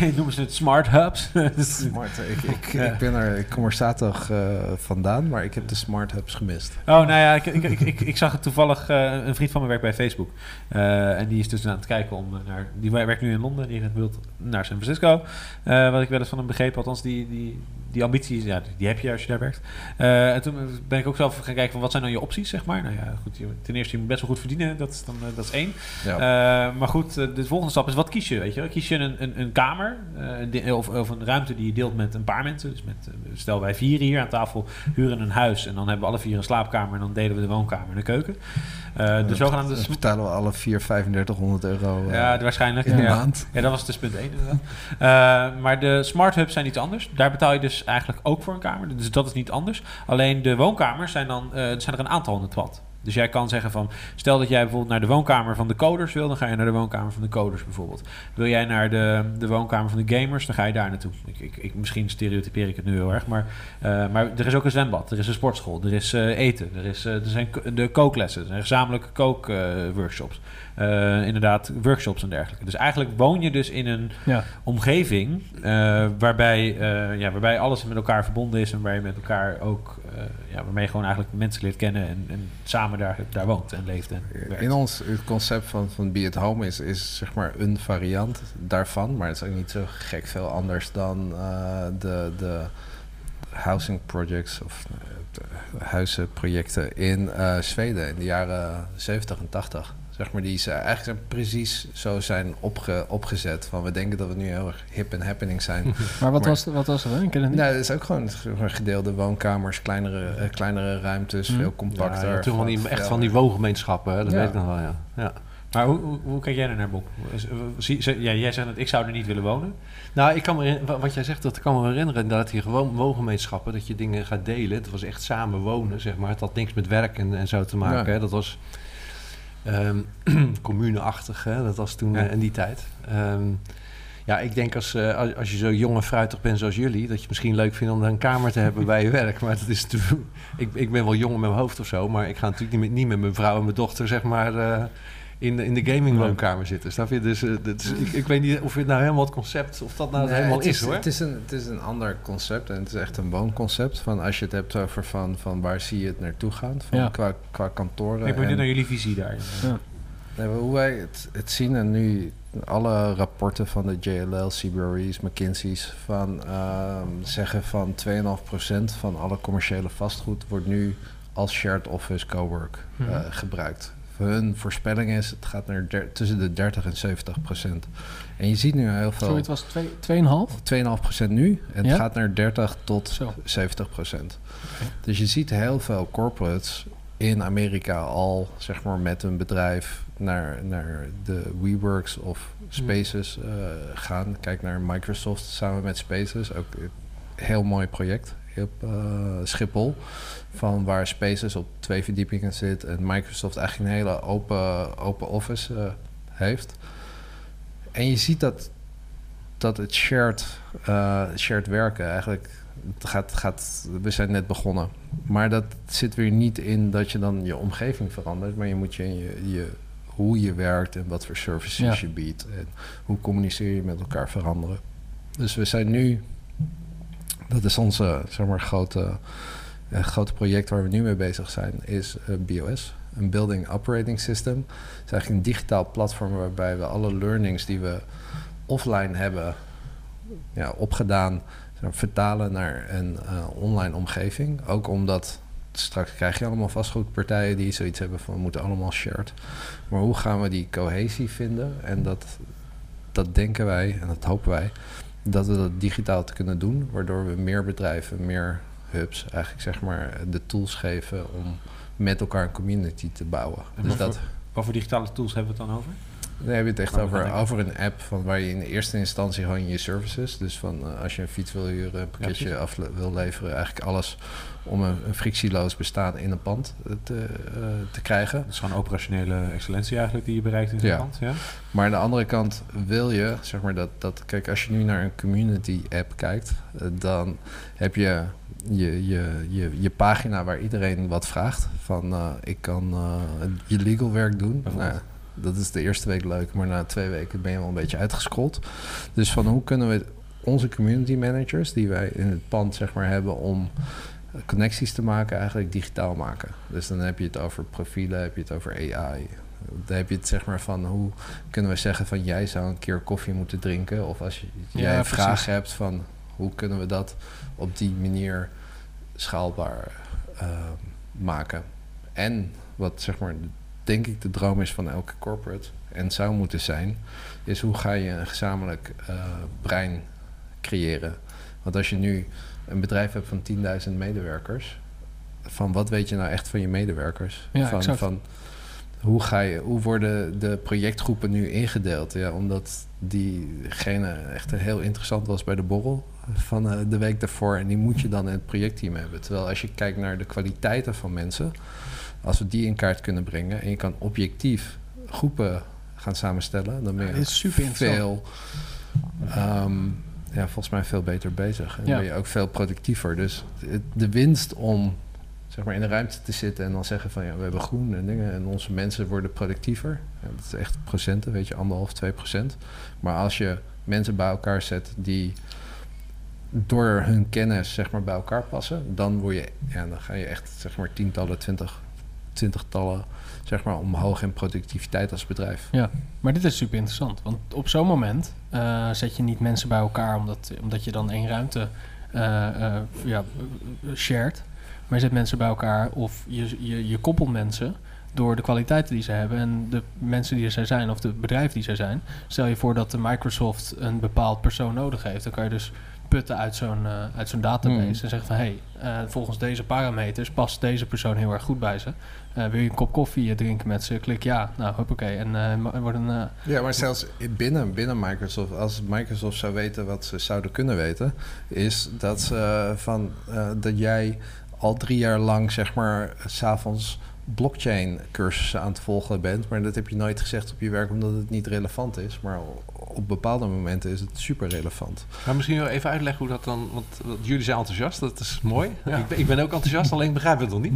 eh, noemen ze het smart hubs. Dus- Smart. Ik, ik, Ja. ik, ben er, ik kom er zaterdag eh, vandaan, maar ik heb de smart hubs gemist. Oh, nou ja, ik, ik, ik, ik, ik zag het toevallig. eh, een vriend van me werkt bij Facebook. Eh, en die is dus aan het kijken om naar. Die werkt nu in Londen. Die wil naar San Francisco. Eh, wat ik wel eens van hem begreep. Althans, die, die, die ambities, ja, die heb je als je daar werkt. Eh, en toen ben ik ook zelf gaan kijken van wat zijn dan je opties, zeg maar. Nou ja, goed. Ten eerste, je moet best wel goed verdienen. Dat is, dan, eh, dat is één. Ja. Eh, maar goed, de volgende stap is wat kies je? Weet je? Kies je een, een, een kamer de- of, of een ruimte die je deelt met een paar mensen? Dus met, stel wij vier hier aan tafel huren een huis en dan hebben we alle vier een slaapkamer en dan delen we de woonkamer en de keuken. De zogenaamde. Sm- betalen we alle 4, 3500 euro Ja, waarschijnlijk. in de ja. maand. Ja, dat was dus punt 1 inderdaad. Eh, maar de smart hubs zijn iets anders. Daar betaal je dus eigenlijk ook voor een kamer. Dus dat is niet anders. Alleen de woonkamers zijn dan, er zijn er een aantal in het. Dus jij kan zeggen van, stel dat jij bijvoorbeeld naar de woonkamer van de coders wil, dan ga je naar de woonkamer van de coders bijvoorbeeld. Wil jij naar de, de woonkamer van de gamers, dan ga je daar naartoe. Ik, ik, ik, misschien stereotypeer ik het nu heel erg, maar, eh, maar er is ook een zwembad, er is een sportschool, er is eh, eten, er, is, eh, er zijn de kooklessen, er zijn gezamenlijke kookworkshops. Inderdaad, workshops en dergelijke. Dus eigenlijk woon je dus in een Ja. omgeving waarbij, ja, waarbij alles met elkaar verbonden is en waar je met elkaar ook, ja, waarmee je gewoon eigenlijk mensen leert kennen en, en samen daar, daar woont en leeft en werkt. In ons het concept van, van Be at Home is, is zeg maar een variant daarvan. Maar het is ook niet zo gek veel anders dan eh, de, de housing projects of eh, huizenprojecten in eh, Zweden in de jaren 70 en 80. Zeg maar, die ze eigenlijk zijn precies zo zijn opge, opgezet. Van we denken dat we nu heel erg hip en happening zijn. Maar wat, Maar- was, wat was er dan? Ik ken het niet. Nee, het is ook gewoon gedeelde woonkamers, kleinere, eh, kleinere ruimtes, Mhm. veel compacter. ja, toen van die, echt van die woongemeenschappen, hè, dat Ja. weet ik nog wel, ja. ja. Maar hoe, hoe, hoe kijk jij er naar, Bob? Eh, ja, jij zegt dat ik zou er niet willen wonen. Nou, ik kan me, wat jij zegt, dat kan me herinneren inderdaad, die gewoon woongemeenschappen, dat je dingen gaat delen. Het was echt samen wonen, zeg maar. Het had niks met werk en, en zo te maken. Ja. Hè. Dat was ehm communeachtig, hè. dat was toen Ja. eh, in die tijd. Ehm, ja, ik denk als, eh, als, als je zo jong en fruitig bent zoals jullie, dat je misschien leuk vindt om een kamer te hebben bij je werk. Maar dat is ik, ik ben wel jong met mijn hoofd of zo, maar ik ga natuurlijk niet met, niet met mijn vrouw en mijn dochter, zeg maar, eh, in, de- in de gamingwoonkamer zitten. Snap je? Dus, eh, ik, ik weet niet of het nou helemaal het concept, of dat nou Nee, helemaal het is, hoor. Het is, een, het is een ander concept en het is echt een woonconcept. Van als je het hebt over van, van waar zie je het naartoe gaan, van Ja. qua, qua kantoren. ik ben benieuwd en- naar jullie visie daar. Ja. Nee, hoe wij het, het zien en nu alle rapporten van de JLL, CBRE's, McKinsey's van ehm, zeggen van 2,5% van alle commerciële vastgoed wordt nu als shared office cowork eh, Mhm. gebruikt. Hun voorspelling is het gaat naar der- tussen de 30 en 70 procent. En je ziet nu heel veel. Sorry, het was twee- 2,5? 2,5% nu. En Ja? het gaat naar 30 tot Zo. 70 procent. Dus je ziet heel veel corporates in Amerika al, zeg maar, met een bedrijf naar, naar de WeWorks of Spaces eh, gaan. Kijk naar Microsoft samen met Spaces. Ook een heel mooi project op eh, Schiphol. Van waar Spaces op twee verdiepingen zit en Microsoft eigenlijk een hele open, open office eh, heeft. En je ziet dat, dat het shared, eh, shared werken eigenlijk het gaat, gaat, we zijn net begonnen. Maar dat zit weer niet in dat je dan je omgeving verandert, maar je moet je, je, je hoe je werkt en wat voor services Ja. je biedt en hoe communiceer je met elkaar veranderen. Dus we zijn nu, dat is onze zeg maar, grote, eh, grote project waar we nu mee bezig zijn, is eh, BOS, een Building Operating System. Het is eigenlijk een digitaal platform waarbij we alle learnings die we offline hebben ja, opgedaan, vertalen naar een eh, online omgeving. Ook omdat straks krijg je allemaal vastgoedpartijen die zoiets hebben van we moeten allemaal shared. Maar hoe gaan we die cohesie vinden? En dat, dat denken wij en dat hopen wij dat we dat digitaal te kunnen doen, waardoor we meer bedrijven, meer hubs, eigenlijk zeg maar de tools geven om met elkaar een community te bouwen. En dus wat dat, voor- Wat voor digitale tools hebben we het dan over? dan heb je het echt over, over een app van waar je in de eerste instantie gewoon je services, dus van eh, als je een fiets wil huren, een pakketje af wil leveren, eigenlijk alles om een, een frictieloos bestaan in een pand eh, te, eh, te krijgen. Dat is gewoon operationele excellentie eigenlijk die je bereikt in zo'n Ja. pand. Ja. Maar aan de andere kant wil je, zeg maar, dat, dat kijk, als je nu naar een community app kijkt, dan heb je je, je, je je pagina waar iedereen wat vraagt. Van eh, ik kan eh, je legal werk doen. Nou, dat is de eerste week leuk, maar na twee weken ben je wel een beetje uitgescrolld. Dus van hoe kunnen we onze community managers, die wij in het pand zeg maar hebben om connecties te maken, eigenlijk digitaal maken. Dus dan heb je het over profielen, heb je het over AI. Dan heb je het zeg maar van hoe kunnen we zeggen van jij zou een keer koffie moeten drinken. Of als je, Ja, jij een precies. vraag hebt van hoe kunnen we dat op die manier schaalbaar eh, maken. En wat zeg maar denk ik de droom is van elke corporate en zou moeten zijn, is hoe ga je een gezamenlijk eh, brein creëren. Want als je nu een bedrijf hebt van 10.000 medewerkers, van wat weet je nou echt van je medewerkers? Ja, van, exact. van hoe, ga je, hoe worden de projectgroepen nu ingedeeld? Ja, omdat diegene echt heel interessant was bij de borrel van eh, de week daarvoor. En die moet je dan in het projectteam hebben. Terwijl als je kijkt naar de kwaliteiten van mensen, als we die in kaart kunnen brengen en je kan objectief groepen gaan samenstellen, dan ben je Ja, is super veel, ehm, ja, volgens mij veel beter bezig. En Ja. ben je ook veel productiever. Dus de winst om zeg maar in de ruimte te zitten en dan zeggen van ja, we hebben groen en dingen en onze mensen worden productiever. Ja, dat is echt procenten, weet je, anderhalf, twee procent. Maar als je mensen bij elkaar zet die door hun kennis zeg maar bij elkaar passen, dan word je, ja, dan ga je echt zeg maar tientallen, twintig, twintigtallen zeg maar omhoog in productiviteit als bedrijf. Maar dit is super interessant. Want op zo'n moment eh, zet je niet mensen bij elkaar omdat, omdat je dan één ruimte eh, ja, shared. Maar je zet mensen bij elkaar of je, je, je koppelt mensen door de kwaliteiten die ze hebben en de mensen die zij zijn of de bedrijven die zij zijn. Stel je voor dat de Microsoft een bepaald persoon nodig heeft. Dan kan je dus putten uit zo'n eh, uit zo'n database Hmm. en zeggen van hé, hey, eh, volgens deze parameters past deze persoon heel erg goed bij ze. Eh, wil je een kop koffie drinken met ze? Klik ja. Nou, hoppakee. En eh, wordt een... Ja, maar zelfs binnen, binnen Microsoft, als Microsoft zou weten wat ze zouden kunnen weten, is dat, ze van, eh, dat jij al drie jaar lang, zeg maar, s'avonds blockchain cursussen aan het volgen bent. Maar dat heb je nooit gezegd op je werk omdat het niet relevant is. Maar op bepaalde momenten is het super relevant. Maar misschien wel even uitleggen hoe dat dan... Want, want jullie zijn enthousiast, dat is mooi. Ja. Ik, ben, ik ben ook enthousiast, alleen ik begrijp het nog niet.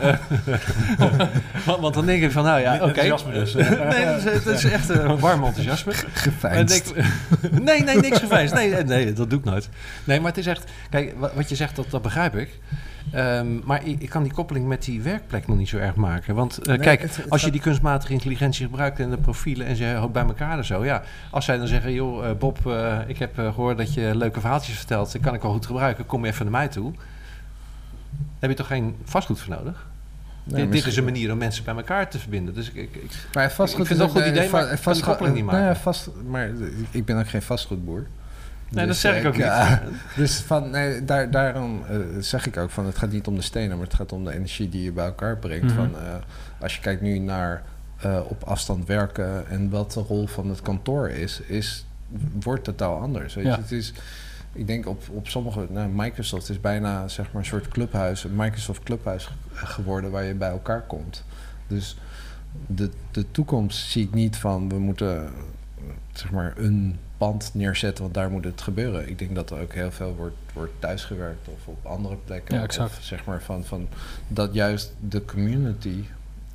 Eh, want, want dan denk ik van, nou ja, oké. Enthousiasme dus. nee, dat is, dat is echt een warm enthousiasme. En Geveinsd. nee, nee, niks geveinsd. Nee, nee, dat doe ik nooit. Nee, maar het is echt... Kijk, wa- wat je zegt, dat, dat begrijp ik. Ehm, maar ik, ik kan die koppeling met die werkplek nog niet zo erg maken. Want eh, Nee, kijk, het- het als je die kunstmatige intelligentie gebruikt en de profielen en ze bij elkaar en zo. Ja, als zij dan zeggen, joh eh, Bob, eh, ik heb eh, gehoord dat je leuke verhaaltjes vertelt. Die kan ik wel goed gebruiken. Kom even naar mij toe. Daar heb je toch geen vastgoed voor nodig? Nee, dit, dit is een manier om mensen bij elkaar te verbinden. Dus ik, ik, ik- Maar vastgoed Ik vind het een goed idee, maar va- ik kan die koppeling niet nou ja, maken. vast, maar ik ben ook geen vastgoedboer. Nee, dat Dus, zeg ik ook eh, niet. ja, Dus van, nee, daar, daarom eh, zeg ik ook van het gaat niet om de stenen, maar het gaat om de energie die je bij elkaar brengt. Mhm. van, eh, als je kijkt nu naar op afstand werken en wat de rol van het kantoor is, is wordt totaal anders. Weet Ja. je? Het is, ik denk op, op sommige, nou, Microsoft is bijna zeg maar een soort clubhuis, een Microsoft clubhuis ge- geworden waar je bij elkaar komt. Dus de, de toekomst zie ik niet van we moeten zeg maar een pand neerzetten, want daar moet het gebeuren. Ik denk dat er ook heel veel wordt, wordt thuisgewerkt of op andere plekken. Ja, exact. Of zeg maar van, van dat juist de community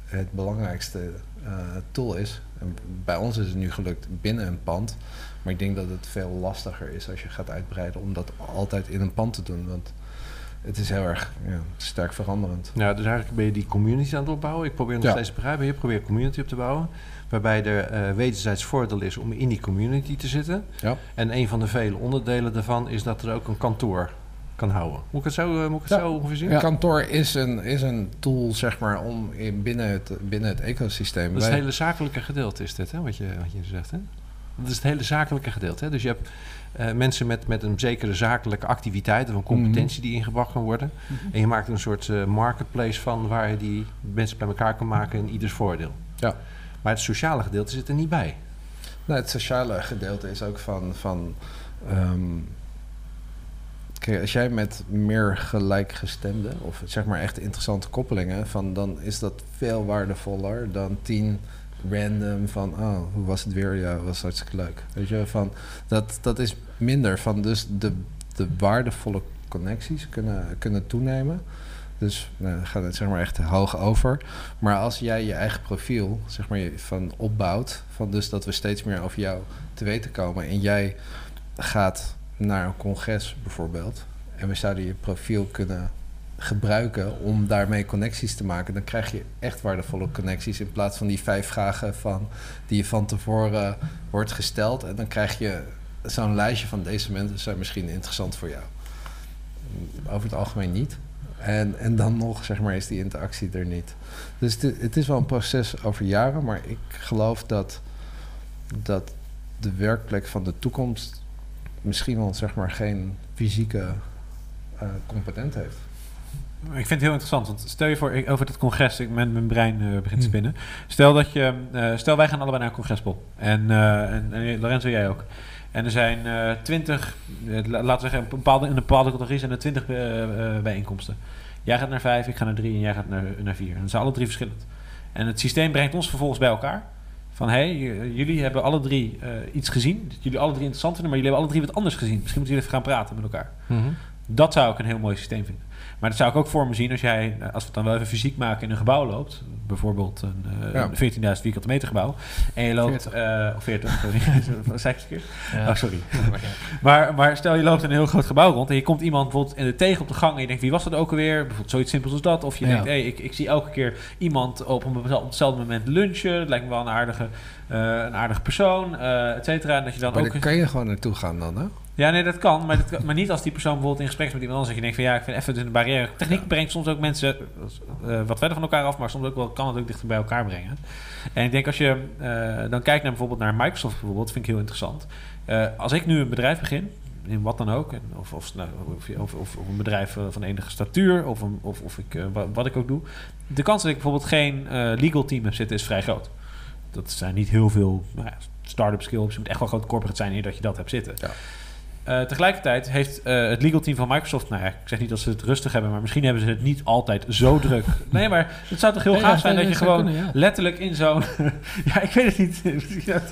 het belangrijkste eh, tool is. En bij ons is het nu gelukt binnen een pand. Maar ik denk dat het veel lastiger is als je gaat uitbreiden om dat altijd in een pand te doen. Want het is heel erg ja, sterk veranderend. Ja, dus eigenlijk ben je die community aan het opbouwen. Ik probeer nog Ja. steeds te begrijpen. Je probeert community op te bouwen. Waarbij er eh wederzijds voordeel is om in die community te zitten. Ja. En een van de vele onderdelen daarvan is dat er ook een kantoor kan houden. Moet ik het zo, eh, moet ik het zo ongeveer zien? Kantoor is een, is een tool, zeg maar, om in, binnen, het, binnen het ecosysteem... Dat is het hele zakelijke gedeelte, is dit, hè, wat, je, wat je zegt. Hè? Dat is het hele zakelijke gedeelte. Hè? Dus je hebt eh, mensen met, met een zekere zakelijke activiteit of een competentie die ingebracht kan worden. En je maakt een soort eh, marketplace van waar je die mensen bij elkaar kan maken in ieders voordeel. Ja. Maar het sociale gedeelte zit er niet bij. Nou, het sociale gedeelte is ook van. van ehm, kijk, als jij met meer gelijkgestemden, of zeg maar echt interessante koppelingen, van, dan is dat veel waardevoller dan tien random van, oh, hoe was het weer? Ja, was hartstikke leuk. Weet je, van, dat, dat is minder van, dus de, de waardevolle connecties kunnen, kunnen toenemen. Dus nou, gaat het zeg maar echt hoog over. Maar als jij je eigen profiel zeg maar, van opbouwt, van dus dat we steeds meer over jou te weten komen en jij gaat naar een congres bijvoorbeeld en we zouden je profiel kunnen gebruiken om daarmee connecties te maken, dan krijg je echt waardevolle connecties in plaats van die vijf vragen van, die je van tevoren wordt gesteld en dan krijg je zo'n lijstje van deze mensen zijn misschien interessant voor jou. Over het algemeen niet. En, en dan nog, zeg maar, is die interactie er niet. Dus het, is wel een proces over jaren, maar ik geloof dat, dat de werkplek van de toekomst misschien wel, zeg maar, geen fysieke competent heeft. Ik vind het heel interessant, want stel je voor, ik, over het congres, ik, mijn, mijn brein eh, begint te Hmm. spinnen. Stel dat je, eh, stel wij gaan allebei naar een congresbol. En, eh, en, en Lorenzo, jij ook. En er zijn twintig, la- laten we zeggen, een bepaalde, in een bepaalde categorie zijn er twintig bijeenkomsten. Jij gaat naar vijf, ik ga naar drie en jij gaat naar, naar vier. En dat zijn alle drie verschillend. En het systeem brengt ons vervolgens bij elkaar. Van hé, hey, jullie hebben alle drie iets gezien. Dat jullie alle drie interessant vinden, maar jullie hebben alle drie wat anders gezien. Misschien moeten jullie even gaan praten met elkaar. Dat zou ik een heel mooi systeem vinden. Maar dat zou ik ook voor me zien als jij, eh, als we het dan wel even fysiek maken, in een gebouw loopt. Bijvoorbeeld een eh, Ja. een 14.000 vierkante meter gebouw. En je loopt... 40. eh, of 40, sorry. Zei ik? Ja. Oh, sorry. Maar, maar stel je loopt in een heel groot gebouw rond en je komt iemand bijvoorbeeld in de tegen op de gang en je denkt wie was dat ook alweer? Bijvoorbeeld zoiets simpels als dat. Of je Ja. denkt, hey, ik, ik zie elke keer iemand op, een bepaald- op hetzelfde moment lunchen. Dat lijkt me wel een aardige, eh, een aardige persoon, eh et cetera. En dat je dan Maar ook... daar kan je gewoon naartoe gaan dan, hè? Ja, nee, dat kan. Maar, dat kan- maar niet als die persoon bijvoorbeeld in gesprek is met iemand anders. Dat je denkt van ja, ik vind even een barrière. Techniek brengt soms ook mensen eh, wat verder van elkaar af, maar soms ook wel, kan het ook dichter bij elkaar brengen. En ik denk als je eh, dan kijkt naar bijvoorbeeld naar Microsoft bijvoorbeeld, vind ik heel interessant. Eh, als ik nu een bedrijf begin, in wat dan ook, en of, of, nou, of, of, of, of een bedrijf van enige statuur, of, een, of, of ik, wa- wat, ik ook doe, de kans dat ik bijvoorbeeld geen legal team heb zitten is vrij groot. Dat zijn niet heel veel nou ja, start-up skills. Je moet echt wel groot corporate zijn eer dat je dat hebt zitten. Ja. Eh, tegelijkertijd heeft eh, het legal team van Microsoft, nou ja, ik zeg niet dat ze het rustig hebben, maar misschien hebben ze het niet altijd zo druk. Nee, maar het zou toch heel gaaf ja, zijn dat je gewoon kunnen, ja. letterlijk in zo'n. ja, ik weet het niet.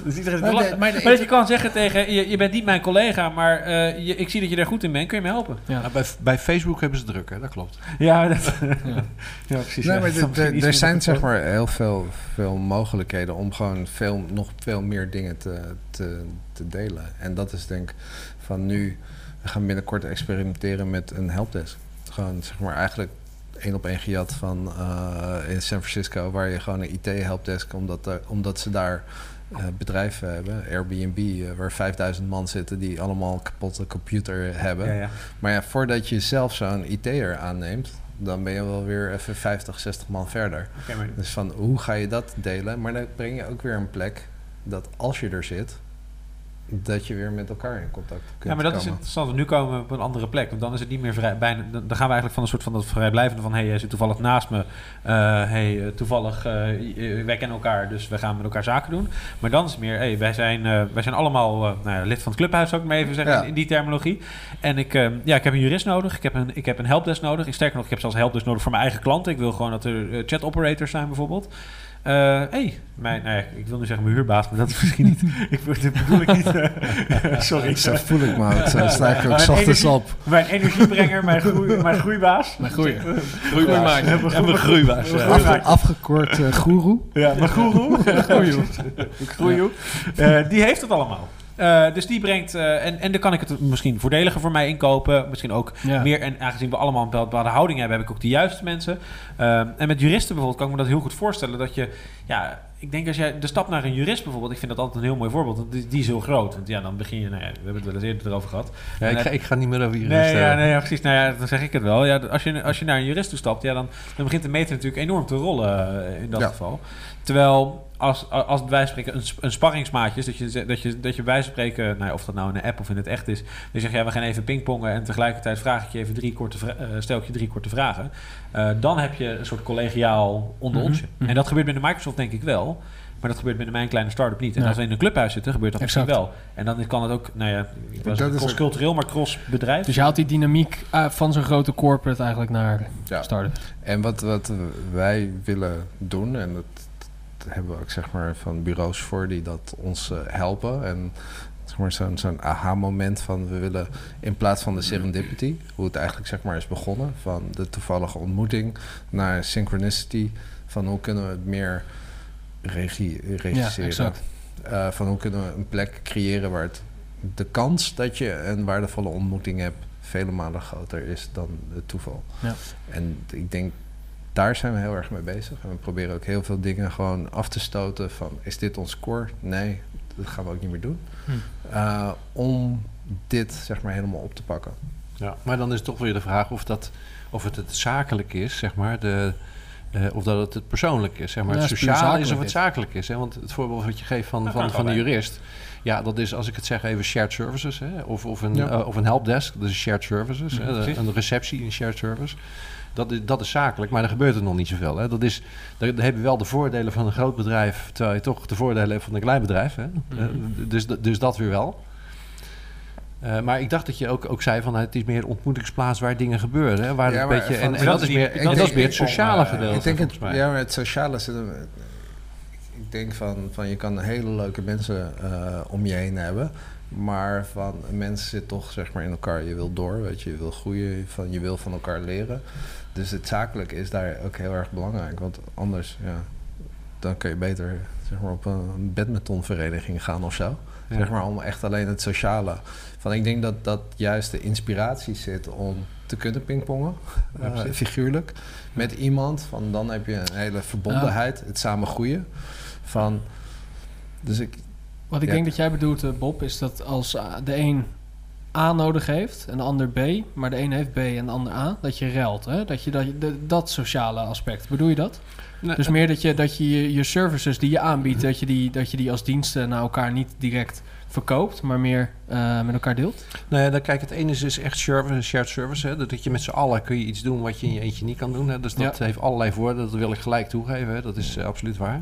Zit te lachen. maar- maar dat je kan zeggen tegen je, je bent niet mijn collega, maar eh, je, ik zie dat je daar goed in bent, kun je me helpen? Ja. Nou, bij, bij Facebook hebben ze het druk, hè? dat klopt. Ja, dat, Ja. precies. Nee, maar Dat er- er- er zijn zeg voor. maar heel veel, veel mogelijkheden om gewoon veel, nog veel meer dingen te, te, te delen. En dat is denk ik van nu, we gaan binnenkort experimenteren met een helpdesk. Gewoon zeg maar eigenlijk één op één gejat van eh, in San Francisco, waar je gewoon een IT-helpdesk, omdat, er, omdat ze daar eh, bedrijven hebben, Airbnb, eh, waar 5000 man zitten die allemaal een kapotte computer hebben. Ja, ja. Maar ja, voordat je zelf zo'n IT'er aanneemt, dan ben je wel weer even 50, 60 man verder. Maar Dus van hoe ga je dat delen? Maar dan breng je ook weer een plek dat als je er zit, dat je weer met elkaar in contact kunt Ja, maar dat is interessant. Nu komen we op een andere plek. Want dan is het niet meer vrij. Bijna, dan gaan we eigenlijk van een soort van dat vrijblijvende van: hé, hey, jij zit toevallig naast me. Eh hey, eh, toevallig, j- wij kennen elkaar, dus we gaan met elkaar zaken doen. Maar dan is het meer: hey, wij, zijn, wij zijn allemaal nou ja, lid van het clubhuis, zou ik maar even zeggen, Ja. in, in die terminologie. En ik, ja, ik heb een jurist nodig, ik heb een, ik heb een helpdesk nodig. Ik, sterker nog, ik heb zelfs helpdesk nodig voor mijn eigen klanten. Ik wil gewoon dat er chat operators zijn, bijvoorbeeld. Eh hey, mijn, nou ja, ik wil nu zeggen mijn huurbaas, maar dat is misschien niet. ik bedoel- dat bedoel ik niet. eh, sorry. Zo voel ik me ook. Zo sta ik ook Mijn ochtends op. Mijn energiebrenger, mijn, groei, mijn groeibaas. Maar goeie. Groeibaas. En mijn groeibaas. afgekort eh goeroe. Ja, mijn goeroe. Groeioe. Groeioe. Eh, die heeft het allemaal. Eh, dus die brengt, eh, en, en dan kan ik het misschien voordeliger voor mij inkopen. Misschien ook Ja. meer, en aangezien we allemaal een bepaalde houding hebben, heb ik ook de juiste mensen. Eh, en met juristen bijvoorbeeld kan ik me dat heel goed voorstellen. Dat je, ja, ik denk als jij de stap naar een jurist bijvoorbeeld, ik vind dat altijd een heel mooi voorbeeld. want Die, die is heel groot. Want ja, dan begin je, nou ja, we hebben het wel eens eerder erover gehad. Ja, ik, ga, ik ga niet meer over juristen. Nee, ja, nee, ja, precies. Nou ja, dan zeg ik het wel. Ja, als, je, als je naar een jurist toe stapt, ja, dan, dan begint de meter natuurlijk enorm te rollen eh, in dat geval. Terwijl als, als wij spreken een, een sparringsmaatje is, dat je, dat je, dat je bij spreken, nou ja, of dat nou in een app of in het echt is, dan zeg je, ja, we gaan even pingpongen en tegelijkertijd vraag ik je even drie korte, eh, stel ik je drie korte vragen. Eh, dan heb je een soort collegiaal onder Mhm, mhm. En dat gebeurt binnen Microsoft denk ik wel. Maar dat gebeurt binnen mijn kleine start-up niet. En Ja. als we in een clubhuis zitten, gebeurt dat misschien Exact. wel. En dan kan het ook, nou ja, cross-cultureel, maar cross-bedrijf. Dus je haalt die dynamiek eh, van zo'n grote corporate eigenlijk naar Ja. start-up. En wat, wat wij willen doen, en dat hebben we ook zeg maar van bureaus voor die dat ons eh, helpen. En zeg maar zo'n zo'n aha-moment van we willen in plaats van de serendipity, hoe het eigenlijk zeg maar is begonnen, van de toevallige ontmoeting naar synchronicity, van hoe kunnen we het meer regie, regisseren. Eh, van hoe kunnen we een plek creëren waar het de kans dat je een waardevolle ontmoeting hebt vele malen groter is dan het toeval. Ja. En ik denk, daar zijn we heel erg mee bezig. En we proberen ook heel veel dingen gewoon af te stoten van, is dit ons core? Nee, dat gaan we ook niet meer doen. Hm. Uh, om dit zeg maar helemaal op te pakken. Ja, maar dan is toch weer de vraag of, dat, of het het zakelijk is, zeg maar, de, eh, of dat het het persoonlijk is. Zeg maar. Ja, het het is of zakelijk het is. zakelijk is. Hè? Want het voorbeeld wat je geeft van, van, van de jurist. Ja, dat is als ik het zeg even shared services. Hè? Of, of, een, Ja. eh, of een helpdesk, dat is shared services. Ja, hè? Een receptie in shared service. Dat is, dat is zakelijk, maar er gebeurt er nog niet zoveel. Hè? Dat is, daar, daar hebben we wel de voordelen van een groot bedrijf, terwijl je toch de voordelen hebt van een klein bedrijf. Hè? Mhm. Eh, dus, dus dat weer wel. Eh, maar ik dacht dat je ook, ook zei van het is meer een ontmoetingsplaats waar dingen gebeuren. Hè? Waar Ja, een beetje, van- en, en dat is meer, en dat is denk- meer het sociale gedeelte. ik denk het, ja, maar het sociale zit Ik denk van, van je kan hele leuke mensen eh, om je heen hebben. Maar van mensen zit toch zeg maar in elkaar. Je wil door, weet je, je wil groeien, van, je wil van elkaar leren. Dus het zakelijk is daar ook heel erg belangrijk. Want anders, ja, dan kun je beter zeg maar, op een badmintonvereniging gaan of zo. Ja. Zeg maar om echt alleen het sociale. Van, ik denk dat dat juist de inspiratie zit om te kunnen pingpongen, Ja, eh, figuurlijk, met iemand. Van, dan heb je een hele verbondenheid, het samen groeien. Van, dus ik, Wat ik Ja. denk dat jij bedoelt, eh, Bob, is dat als eh, de een A nodig heeft en de ander B, maar de een heeft B en de ander A, dat je ruilt. Hè? Dat je dat, dat sociale aspect. Bedoel je dat? Nee, Dus meer dat je, dat je je services die je aanbiedt, dat je die, dat je die als diensten naar elkaar niet direct verkoopt, maar meer eh, met elkaar deelt. Nou ja, dan kijk, het ene is dus echt service, shared service. Hè? Dat je met z'n allen kun je iets doen wat je in je eentje niet kan doen. Hè? Dus dat Ja. heeft allerlei voordelen. Dat wil ik gelijk toegeven. Hè? Dat is eh, absoluut waar.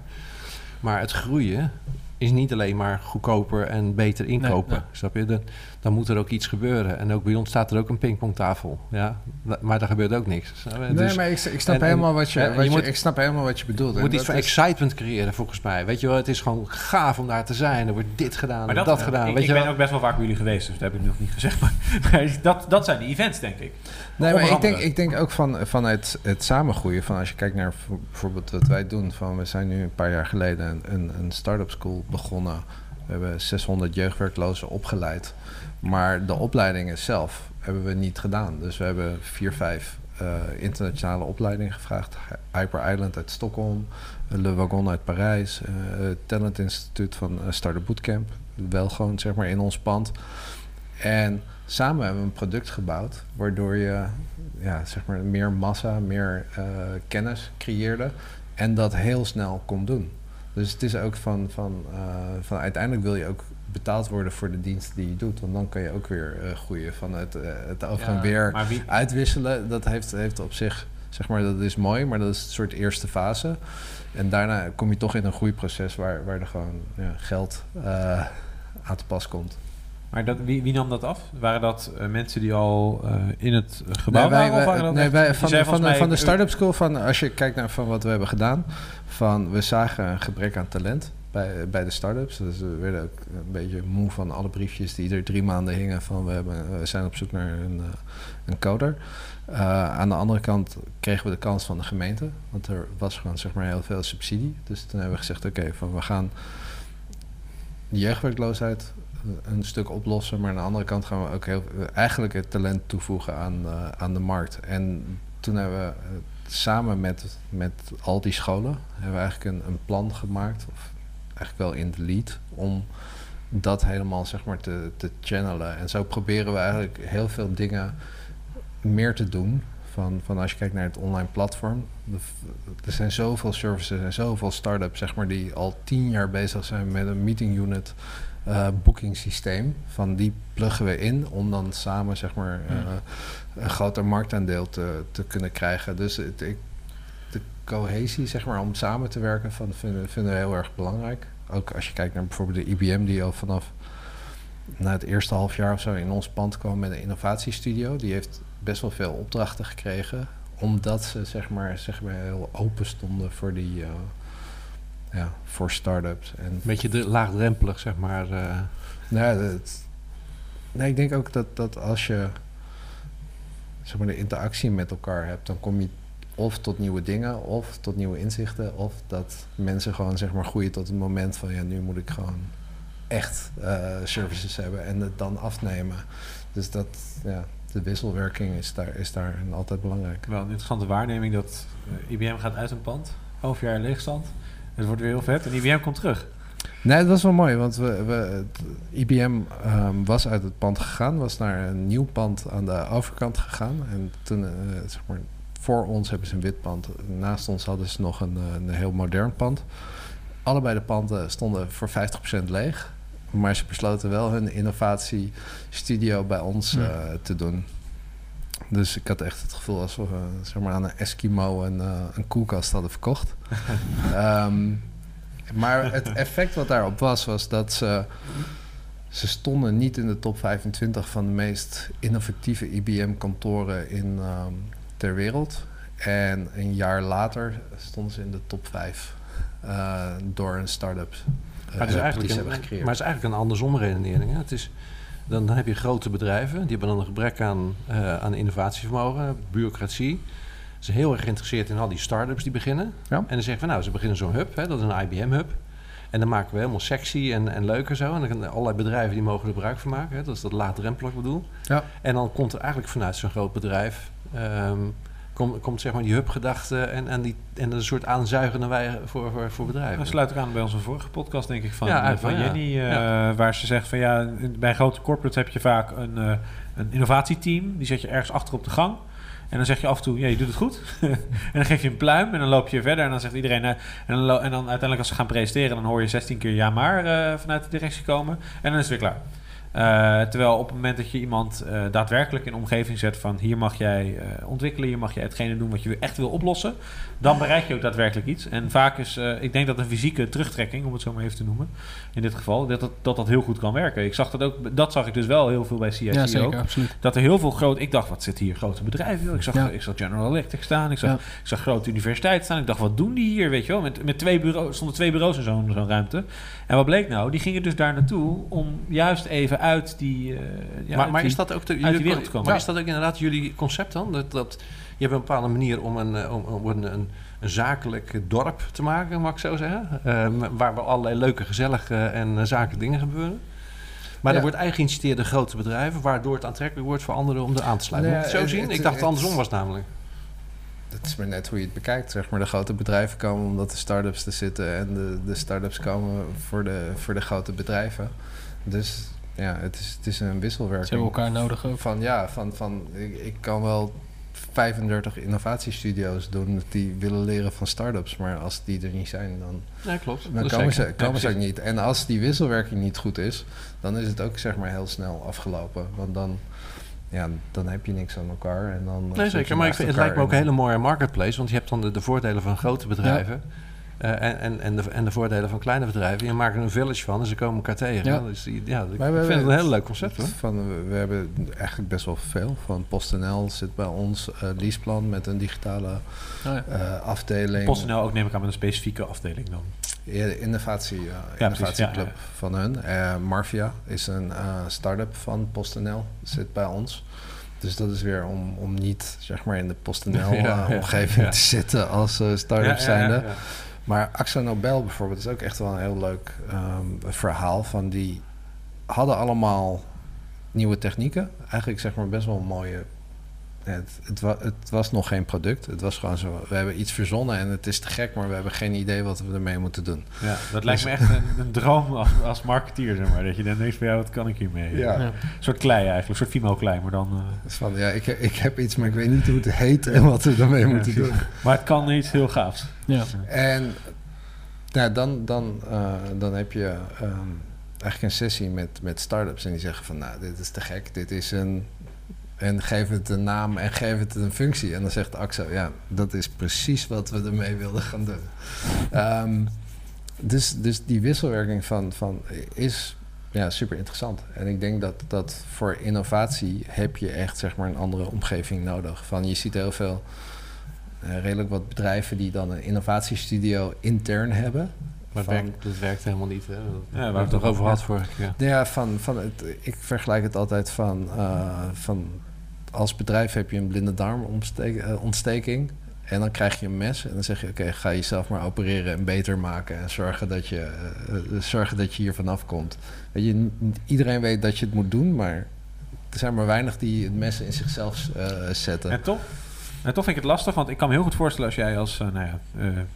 Maar het groeien is niet alleen maar goedkoper en beter inkopen. nee. Snap je? Dan, dan moet er ook iets gebeuren. En ook bij ons staat er ook een pingpongtafel. Ja? Maar daar gebeurt ook niks. Nee, Dus maar ik, ik snap en- helemaal wat je, en wat je je, moet- ik snap helemaal wat je bedoelt. je moet iets van is- excitement creëren volgens mij. Weet je wel, het is gewoon gaaf om daar te zijn. Er wordt dit gedaan Maar en dat, dat, gedaan. Ik, weet ik je ben wel? ook best wel vaak bij jullie geweest, dus dat heb ik nog niet gezegd. Maar, maar dat, dat zijn de events, denk ik. Nee, maar ik denk, ik denk ook van, vanuit het samengroeien. Van als je kijkt naar bijvoorbeeld wat wij doen. Van we zijn nu een paar jaar geleden een, een, een start-up school begonnen. We hebben 600 jeugdwerklozen opgeleid. Maar de opleidingen zelf hebben we niet gedaan. Dus we hebben vier, vijf eh, internationale opleidingen gevraagd. Hyper Island uit Stockholm. Le Wagon uit Parijs. eh, Talent Instituut van eh, Startup Bootcamp. Wel gewoon zeg maar in ons pand. En samen hebben we een product gebouwd, waardoor je ja, zeg maar meer massa, meer kennis creëerde en dat heel snel kon doen. Dus het is ook van, van, eh, van uiteindelijk wil je ook betaald worden voor de dienst die je doet, want dan kan je ook weer eh, groeien van het, eh, het over en Ja, weer wie, uitwisselen. Dat heeft, heeft op zich, zeg maar, dat is mooi, maar dat is een soort eerste fase. En daarna kom je toch in een groeiproces waar, waar er gewoon ja, geld aan te pas komt. Maar dat, wie, wie nam dat af? Waren dat eh, mensen die al eh, in het gebouw Nee, wij, waren? Of wij- waren dat nee, wij- van, van, de, mij, van de eh, start-up school, van, als je kijkt naar van wat we hebben gedaan, van we zagen een gebrek aan talent bij, bij de start-ups. Dus we werden ook een beetje moe van alle briefjes die er drie maanden hingen van we, hebben, we zijn op zoek naar een, eh, een coder. Eh, aan de andere kant kregen we de kans van de gemeente, want er was gewoon zeg maar heel veel subsidie. Dus toen hebben we gezegd, oké, van we gaan jeugdwerkloosheid een stuk oplossen, maar aan de andere kant gaan we ook heel, eigenlijk het talent toevoegen aan, eh, aan de markt. En toen hebben we samen met, met al die scholen hebben we eigenlijk een, een plan gemaakt, of eigenlijk wel in de lead, om dat helemaal zeg maar te, te channelen. En zo proberen we eigenlijk heel veel dingen meer te doen. Van, van als je kijkt naar het online platform. Er zijn zoveel services en zoveel start-ups zeg maar, die al tien jaar bezig zijn met een meeting unit uh, booking systeem. Van die pluggen we in om dan samen zeg maar, uh, een groter marktaandeel te, te kunnen krijgen. Dus het, ik, de cohesie, zeg maar, om samen te werken, van, vinden, vinden we heel erg belangrijk. Ook als je kijkt naar bijvoorbeeld de IBM, die al vanaf na het eerste half jaar of zo in ons pand kwam met een innovatiestudio. Die heeft best wel veel opdrachten gekregen, omdat ze zeg maar, zeg maar heel open stonden voor die. Uh, ja, voor start-ups. En Beetje de, laagdrempelig, zeg maar. Uh. Nou, nee, ik denk ook dat, dat als je zeg maar, de interactie met elkaar hebt, dan kom je of tot nieuwe dingen, of tot nieuwe inzichten, of dat mensen gewoon zeg maar groeien tot het moment van ja, nu moet ik gewoon echt uh, services hebben en het dan afnemen. Dus dat, ja, de wisselwerking is daar, is daar altijd belangrijk. Wel een interessante waarneming dat uh, IBM gaat uit een pand, half jaar leegstand. Het wordt weer heel vet en IBM komt terug. Nee, dat was wel mooi, want we, we, IBM um, ehm, was uit het pand gegaan, was naar een nieuw pand aan de overkant gegaan. En toen, uh, zeg maar, voor ons hebben ze een wit pand. Naast ons hadden ze nog een, eh, een heel modern pand. Allebei de panden stonden voor 50% leeg. Maar ze besloten wel hun innovatiestudio bij ons uh, te doen. Dus ik had echt het gevoel alsof we zeg maar, aan een Eskimo een, uh, een koelkast hadden verkocht. um, maar het effect wat daarop was, was dat ze, ze stonden niet in de top 25 van de meest innovatieve IBM-kantoren in, um, ter wereld. En een jaar later stonden ze in de top 5 uh, door een start-up. Maar, het is eigenlijk een, maar het is eigenlijk een andersom redenering. Hè? Het is, dan, dan heb je grote bedrijven, die hebben dan een gebrek aan, uh, aan innovatievermogen, bureaucratie. Ze zijn heel erg geïnteresseerd in al die start-ups die beginnen. Ja. En dan zeggen van nou, ze beginnen zo'n hub, hè, dat is een IBM-hub. En dan maken we helemaal sexy en, en leuk en zo. En dan kunnen allerlei bedrijven die mogen er gebruik van maken. Hè. Dat is dat laagdrempelig bedoel. Ja. En dan komt er eigenlijk vanuit zo'n groot bedrijf... Um, komt, komt zeg maar die hubgedachte en, en, die, en een soort aanzuigende wij voor, voor, voor bedrijven. Dat sluit ik aan bij onze vorige podcast, denk ik, van, ja, van Jenny. Uh, ja. Waar ze zegt van ja, bij grote corporates heb je vaak een, uh, een innovatieteam. Die zet je ergens achter op de gang. En dan zeg je af en toe, ja, je doet het goed. en dan geef je een pluim en dan loop je verder. En dan zegt iedereen... Uh, en, dan en, dan uiteindelijk als ze gaan presenteren... dan hoor je 16 keer ja maar uh, vanuit de directie komen. En dan is het weer klaar. Uh, terwijl op het moment dat je iemand uh, daadwerkelijk in een omgeving zet van hier mag jij uh, ontwikkelen, hier mag jij hetgene doen wat je echt wil oplossen, dan bereik je ook daadwerkelijk iets. En vaak is, ik denk dat een fysieke terugtrekking, om het zo maar even te noemen, in dit geval, dat dat, dat, dat heel goed kan werken. Ik zag dat ook, dat zag ik dus wel heel veel bij CIC ja, zeker, ook. Absoluut. Dat er heel veel groot, ik dacht wat zitten hier grote bedrijven, joh. Ik zag, ja. ik zag General Electric staan, ik zag, ja. ik zag grote universiteiten staan, ik dacht wat doen die hier, weet je wel, met, met twee bureaus, stonden twee bureaus in zo'n zo'n ruimte. En wat bleek nou? Die gingen dus daar naartoe om juist even uit die. Uh, ja, maar, maar die, is dat ook de, jullie, wereld te komen? Maar is dat ook inderdaad jullie concept dan? Dat, dat, je hebt een bepaalde manier om een, om, om een, een, een zakelijk dorp te maken, mag ik zo zeggen. Uh, waar wel allerlei leuke, gezellige en uh, zakelijke dingen gebeuren. Maar ja. er wordt eigen geïnvesteerd in grote bedrijven, waardoor het aantrekkelijk wordt voor anderen om er aan te sluiten. Nee, Moet je het zo zien? Het, ik dacht het andersom was namelijk dat is maar net hoe je het bekijkt. Zeg maar, de grote bedrijven komen omdat de start-ups er zitten en de, de start-ups komen voor de, voor de grote bedrijven. Dus ja, het is, het is een wisselwerking. Ze hebben elkaar nodig ook. Van ja, van, van ik, ik kan wel 35 innovatiestudio's doen die willen leren van start-ups. Maar als die er niet zijn, dan, ja, klopt. dan komen, ze, komen ja, ze ook niet. En als die wisselwerking niet goed is, dan is het ook zeg maar heel snel afgelopen. Want dan ja, dan heb je niks aan elkaar. En dan nee, zeker. Maar ik vind, het lijkt me ook een hele mooie marketplace. Want je hebt dan de, de voordelen van grote bedrijven. Ja. Uh, en, en, en, de, en de voordelen van kleine bedrijven. Je maakt er een village van en ze komen elkaar tegen. Ja. Dus ja, ik vind het een heel leuk concept. Hoor. Van, we hebben eigenlijk best wel veel. Van PostNL zit bij ons. Uh, Leaseplan met een digitale oh ja. uh, afdeling. PostNL ook neem ik aan met een specifieke afdeling dan. Ja, de innovatie, ja, innovatieclub ja, van hun. Marvia is een start-up van PostNL. Zit bij ons. Dus dat is weer om, om niet zeg maar in de PostNL-omgeving te zitten als uh, start-up zijnde. Maar Axo Nobel bijvoorbeeld is ook echt wel een heel leuk um, verhaal. Van die hadden allemaal nieuwe technieken. Eigenlijk zeg maar best wel mooie het, het, wa- het was nog geen product. Het was gewoon zo, we hebben iets verzonnen en het is te gek, maar we hebben geen idee wat we ermee moeten doen. Ja, dat lijkt me echt een, een droom als, als marketeer, zeg maar. Dat je dan denkt van, ja, wat kan ik hiermee? Ja. Ja. Een soort klei eigenlijk, een soort Fimo-klei, maar dan... eh, Dus van, ja, ik, ik heb iets, maar ik weet niet hoe het heet en wat we ermee moeten precies. doen. maar het kan iets heel gaafs. Ja. En nou, dan, dan, eh, dan heb je ehm, eigenlijk een sessie met, met start-ups en die zeggen van, nou, dit is te gek, dit is een... En geef het een naam en geef het een functie. En dan zegt Axo, ja, dat is precies wat we ermee wilden gaan doen. Ehm, dus, dus die wisselwerking van, van is ja, super interessant. En ik denk dat, dat voor innovatie heb je echt zeg maar, een andere omgeving nodig. Van, je ziet heel veel eh, redelijk wat bedrijven die dan een innovatiestudio intern hebben. Maar het Van- werkt, dat werkt helemaal niet. Hè? Dat waar waar we het nog over had vorige keer. Ja, van, van het, ik vergelijk het altijd van, eh, van als bedrijf heb je een blinde darmontsteking. En dan krijg je een mes en dan zeg je: Oké, ga jezelf maar opereren en beter maken. En zorgen dat je, eh, eh, zorgen dat je hier vanaf komt. Je, iedereen weet dat je het moet doen, maar er zijn maar weinig die het mes in zichzelf eh, zetten. En toch, en toch vind ik het lastig, want ik kan me heel goed voorstellen als jij als nou ja,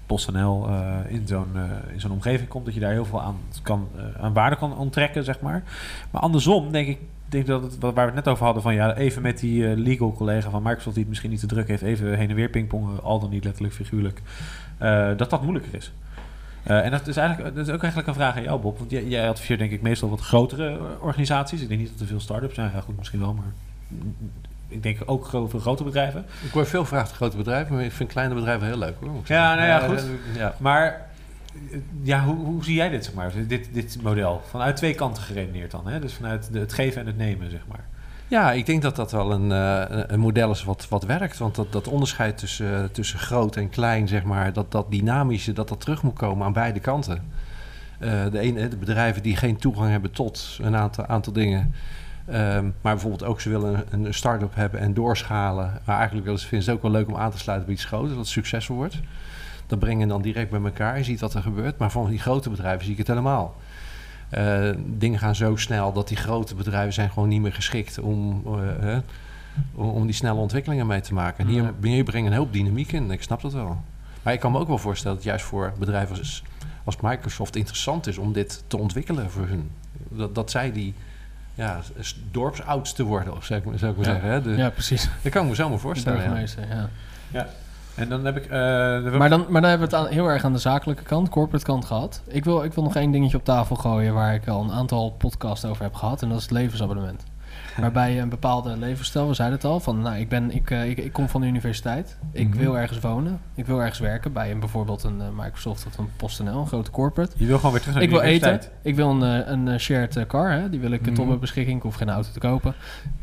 PostNL in zo'n in zo'n omgeving komt, dat je daar heel veel aan, kan, aan waarde kan onttrekken, zeg maar. Maar andersom denk ik denk dat het, waar we het net over hadden, van ja, even met die uh, legal collega van Microsoft die het misschien niet te druk heeft, even heen en weer pingpongen, al dan niet letterlijk figuurlijk, uh, dat dat moeilijker is. Uh, en dat is, eigenlijk, dat is ook eigenlijk een vraag aan jou, Bob. Want jij, jij adviseert denk ik meestal wat grotere organisaties. Ik denk niet dat er veel start-ups zijn. Ja, goed, misschien wel, maar ik denk ook veel grote bedrijven. Ik hoor veel vragen te grote bedrijven, maar ik vind kleine bedrijven heel leuk hoor. Ja, nou ja, goed. Ja. Maar ja, hoe, hoe zie jij dit, zeg maar, dit, dit model? Vanuit twee kanten geredeneerd dan, hè? Dus vanuit het geven en het nemen, zeg maar. Ja, ik denk dat dat wel een, uh, een model is wat, wat werkt. Want dat, dat onderscheid tussen, tussen groot en klein, zeg maar, dat, dat dynamische, dat dat terug moet komen aan beide kanten. Uh, de, ene, de bedrijven die geen toegang hebben tot een aantal, aantal dingen. Um, maar bijvoorbeeld ook ze willen een, een start-up hebben en doorschalen. Maar eigenlijk ze, vinden ze het ook wel leuk om aan te sluiten bij iets groots, dat het succesvol wordt. Dat brengen dan direct bij elkaar. Je ziet wat er gebeurt. Maar van die grote bedrijven zie ik het helemaal. Uh, dingen gaan zo snel dat die grote bedrijven zijn gewoon niet meer geschikt om, uh, om, om die snelle ontwikkelingen mee te maken. En hier, hier brengen een hoop dynamiek in. Ik snap dat wel. Maar ik kan me ook wel voorstellen dat juist voor bedrijven als, als Microsoft interessant is om dit te ontwikkelen voor hun. Dat, dat zij die ja, dorpsoudste worden, of zou ik, zou ik maar ja. zeggen. Hè? De, ja, precies. Dat kan ik me zo maar voorstellen. Ja. ja. En dan heb ik. Uh, maar, dan, maar dan hebben we het aan, heel erg aan de zakelijke kant, corporate kant gehad. Ik wil, ik wil nog één dingetje op tafel gooien waar ik al een aantal podcasts over heb gehad. En dat is het levensabonnement. Waarbij je een bepaalde levensstijl, we zeiden het al, van nou, ik, ben, ik, uh, ik, ik kom van de universiteit. Ik mm-hmm. wil ergens wonen. Ik wil ergens werken bij een, bijvoorbeeld een uh, Microsoft of een PostNL, een grote corporate. Je wil gewoon weer terug naar ik de wil universiteit. eten. Ik wil een, een, shared car, hè? die wil ik mm-hmm. tot mijn beschikking. Ik hoef geen auto te kopen.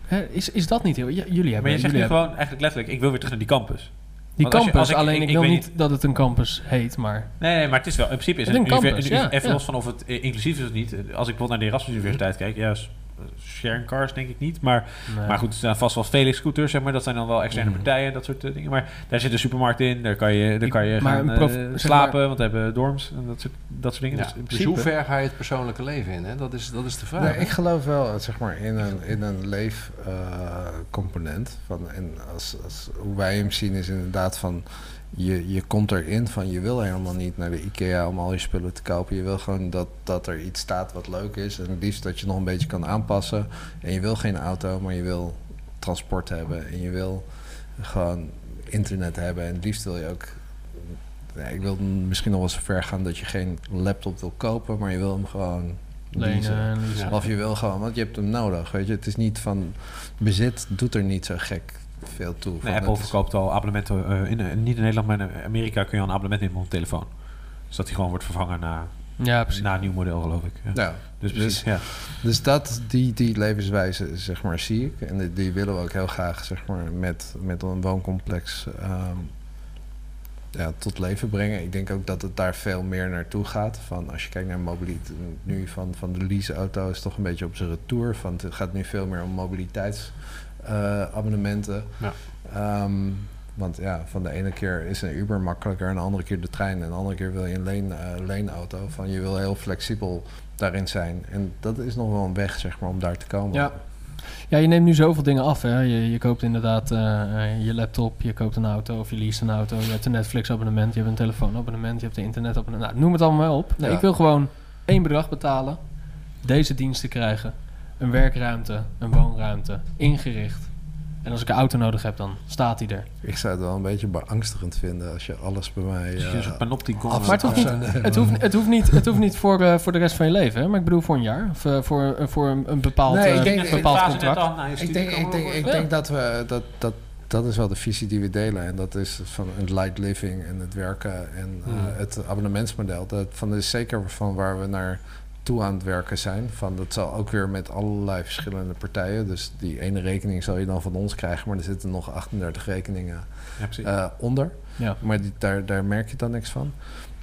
Hè, is, is dat niet heel... Jullie hebben... Maar je zegt nu gewoon eigenlijk letterlijk, ik wil weer terug naar die campus. Die Want als je- campus, als alleen ik- ik, ik wil weet niet dat het een campus heet, maar... Nee, nee, maar het is wel, in principe is Het een campus, ja, even ja. los van of het eh, inclusief is of niet. eh, Als ik bijvoorbeeld naar de Erasmus Universiteit kijk, ja, eh, sharing cars denk ik niet. Maar, Nee. maar goed, er zijn vast wel Felix scooters, zeg maar. Dat zijn dan wel externe Mhm. partijen, dat soort eh, dingen. Maar daar zit een supermarkt in, daar kan je, daar kan je Maar gaan prof- eh, slapen, maar- want we hebben dorms en dat soort, dat soort dingen. Ja, Dus in dus hoe ver ga je het persoonlijke leven in? Hè? Dat, is, dat is de vraag. Nee, hè? ik geloof wel zeg maar, in een, in een leefcomponent. van en als, als, hoe wij hem zien is inderdaad van... Je, je komt erin van je wil helemaal niet naar de IKEA om al je spullen te kopen. Je wil gewoon dat, dat er iets staat wat leuk is. En het liefst dat je nog een beetje kan aanpassen. En je wil geen auto, maar je wil transport hebben. En je wil gewoon internet hebben. En het liefst wil je ook... Ja, ik wil misschien nog wel zo ver gaan dat je geen laptop wil kopen, maar je wil hem gewoon. Lenen. Of je wil gewoon, want je hebt hem nodig. Weet je, het is niet van bezit doet er niet zo gek veel toe. Nee, Apple verkoopt al abonnementen, eh, in, eh, niet in Nederland, maar in Amerika kun je al een abonnement nemen op een telefoon. Dus dat die gewoon wordt vervangen na, Ja, precies. na een nieuw model, geloof ik. Ja. Ja, Dus precies, ja. dus dat, die, die levenswijze, zeg maar, zie ik. En die, die willen we ook heel graag, zeg maar, met, met een wooncomplex ehm, ja, tot leven brengen. Ik denk ook dat het daar veel meer naartoe gaat. Van als je kijkt naar mobiliteit, nu van, van de leaseauto is toch een beetje op zijn retour. Van het gaat nu veel meer om mobiliteitsabonnementen. Ja. Ehm, want ja, van de ene keer is een Uber makkelijker en de andere keer de trein. En de andere keer wil je een leen, eh, leenauto. Van je wil heel flexibel daarin zijn. En dat is nog wel een weg, zeg maar, om daar te komen. Ja. Ja, je neemt nu zoveel dingen af. Hè? Je, je koopt inderdaad eh, eh, je laptop, je koopt een auto of je leest een auto. Je hebt een Netflix-abonnement, je hebt een telefoonabonnement, je hebt een internetabonnement. Nou, noem het allemaal maar op. Nee, Ja. Ik wil gewoon één bedrag betalen, deze diensten krijgen, een werkruimte, een woonruimte, ingericht. En als ik een auto nodig heb, dan staat die er. Ik zou het wel een beetje beangstigend vinden als je alles bij mij... Dus je zo'n panopticon. af- Maar het hoeft niet, het hoeft, het hoeft niet, het hoeft niet voor, eh, voor de rest van je leven. Hè? Maar ik bedoel voor een jaar of eh, voor, voor een, een bepaald, Nee, ik denk- bepaald contract. Ik denk, ik denk, ik denk dat we dat, dat dat is wel de visie die we delen en dat is van het light living en het werken en eh, Mm. het abonnementsmodel. Dat van dat is zeker van waar we naar toe aan het werken zijn. Van dat zal ook weer met allerlei verschillende partijen. Dus die ene rekening zal je dan van ons krijgen, maar er zitten nog 38 rekeningen Ja, eh, onder. Ja. Maar die, daar, daar merk je dan niks van.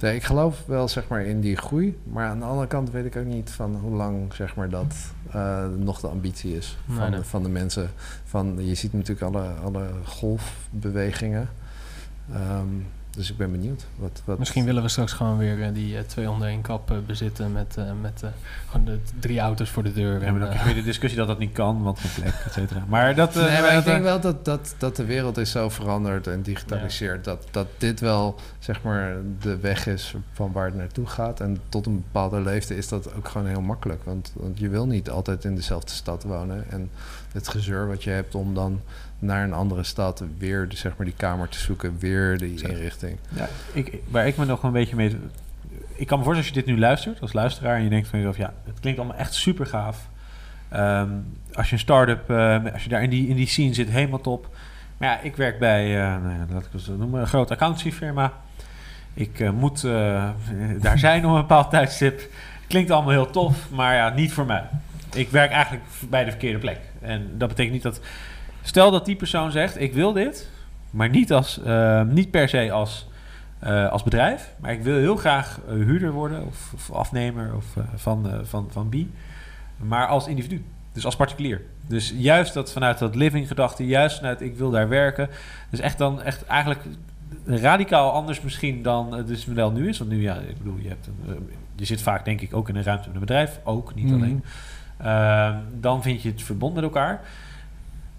Nee, ik geloof wel zeg maar, in die groei. Maar aan de andere kant weet ik ook niet van hoe lang zeg maar, dat eh, nog de ambitie is van, Nee, nee. De, van de mensen. Van, je ziet natuurlijk alle, alle golfbewegingen. Ehm, dus ik ben benieuwd. Wat, wat, Misschien willen we straks gewoon weer eh, die eh, twee onder één kap eh, bezitten met, met gewoon de drie auto's voor de deur. We En, hebben ook weer de discussie dat dat niet kan, want geen plek, et cetera. Maar dat... eh, nee, maar dat, ik denk wel dat, dat, dat de wereld is zo veranderd en digitaliseerd. Dat, dat dit wel zeg maar de weg is van waar het naartoe gaat. En tot een bepaalde leeftijd is dat ook gewoon heel makkelijk. Want, want je wil niet altijd in dezelfde stad wonen. En het gezeur wat je hebt om dan naar een andere stad weer zeg maar, die kamer te zoeken, weer die Exact. inrichting. Ja, ik, waar ik me nog een beetje mee... Ik kan me voorstellen als je dit nu luistert als luisteraar... en je denkt van jezelf, ja, het klinkt allemaal echt super gaaf. Ehm, als je een start-up, eh, als je daar in die, in die scene zit, helemaal top. Maar ja, ik werk bij, nou ja, laat ik het noemen, een grote accountancyfirma. Ik eh, moet eh, daar zijn op een bepaald tijdstip. Klinkt allemaal heel tof, maar ja, niet voor mij. Ik werk eigenlijk bij de verkeerde plek. En dat betekent niet dat... Stel dat die persoon zegt, ik wil dit... Maar niet, als, eh, niet per se als, eh, als bedrijf. Maar ik wil heel graag eh, huurder worden of, of afnemer of, van, van, van B. Maar als individu. Dus als particulier. Dus juist dat vanuit dat living gedachte, juist vanuit ik wil daar werken. Dus echt dan echt eigenlijk radicaal anders misschien dan het dus model nu is. Want nu, ja, ik bedoel, je, hebt een, je zit vaak denk ik ook in een ruimte met een bedrijf. Ook, niet Mhm. alleen. Ehm, dan vind je het verbond met elkaar.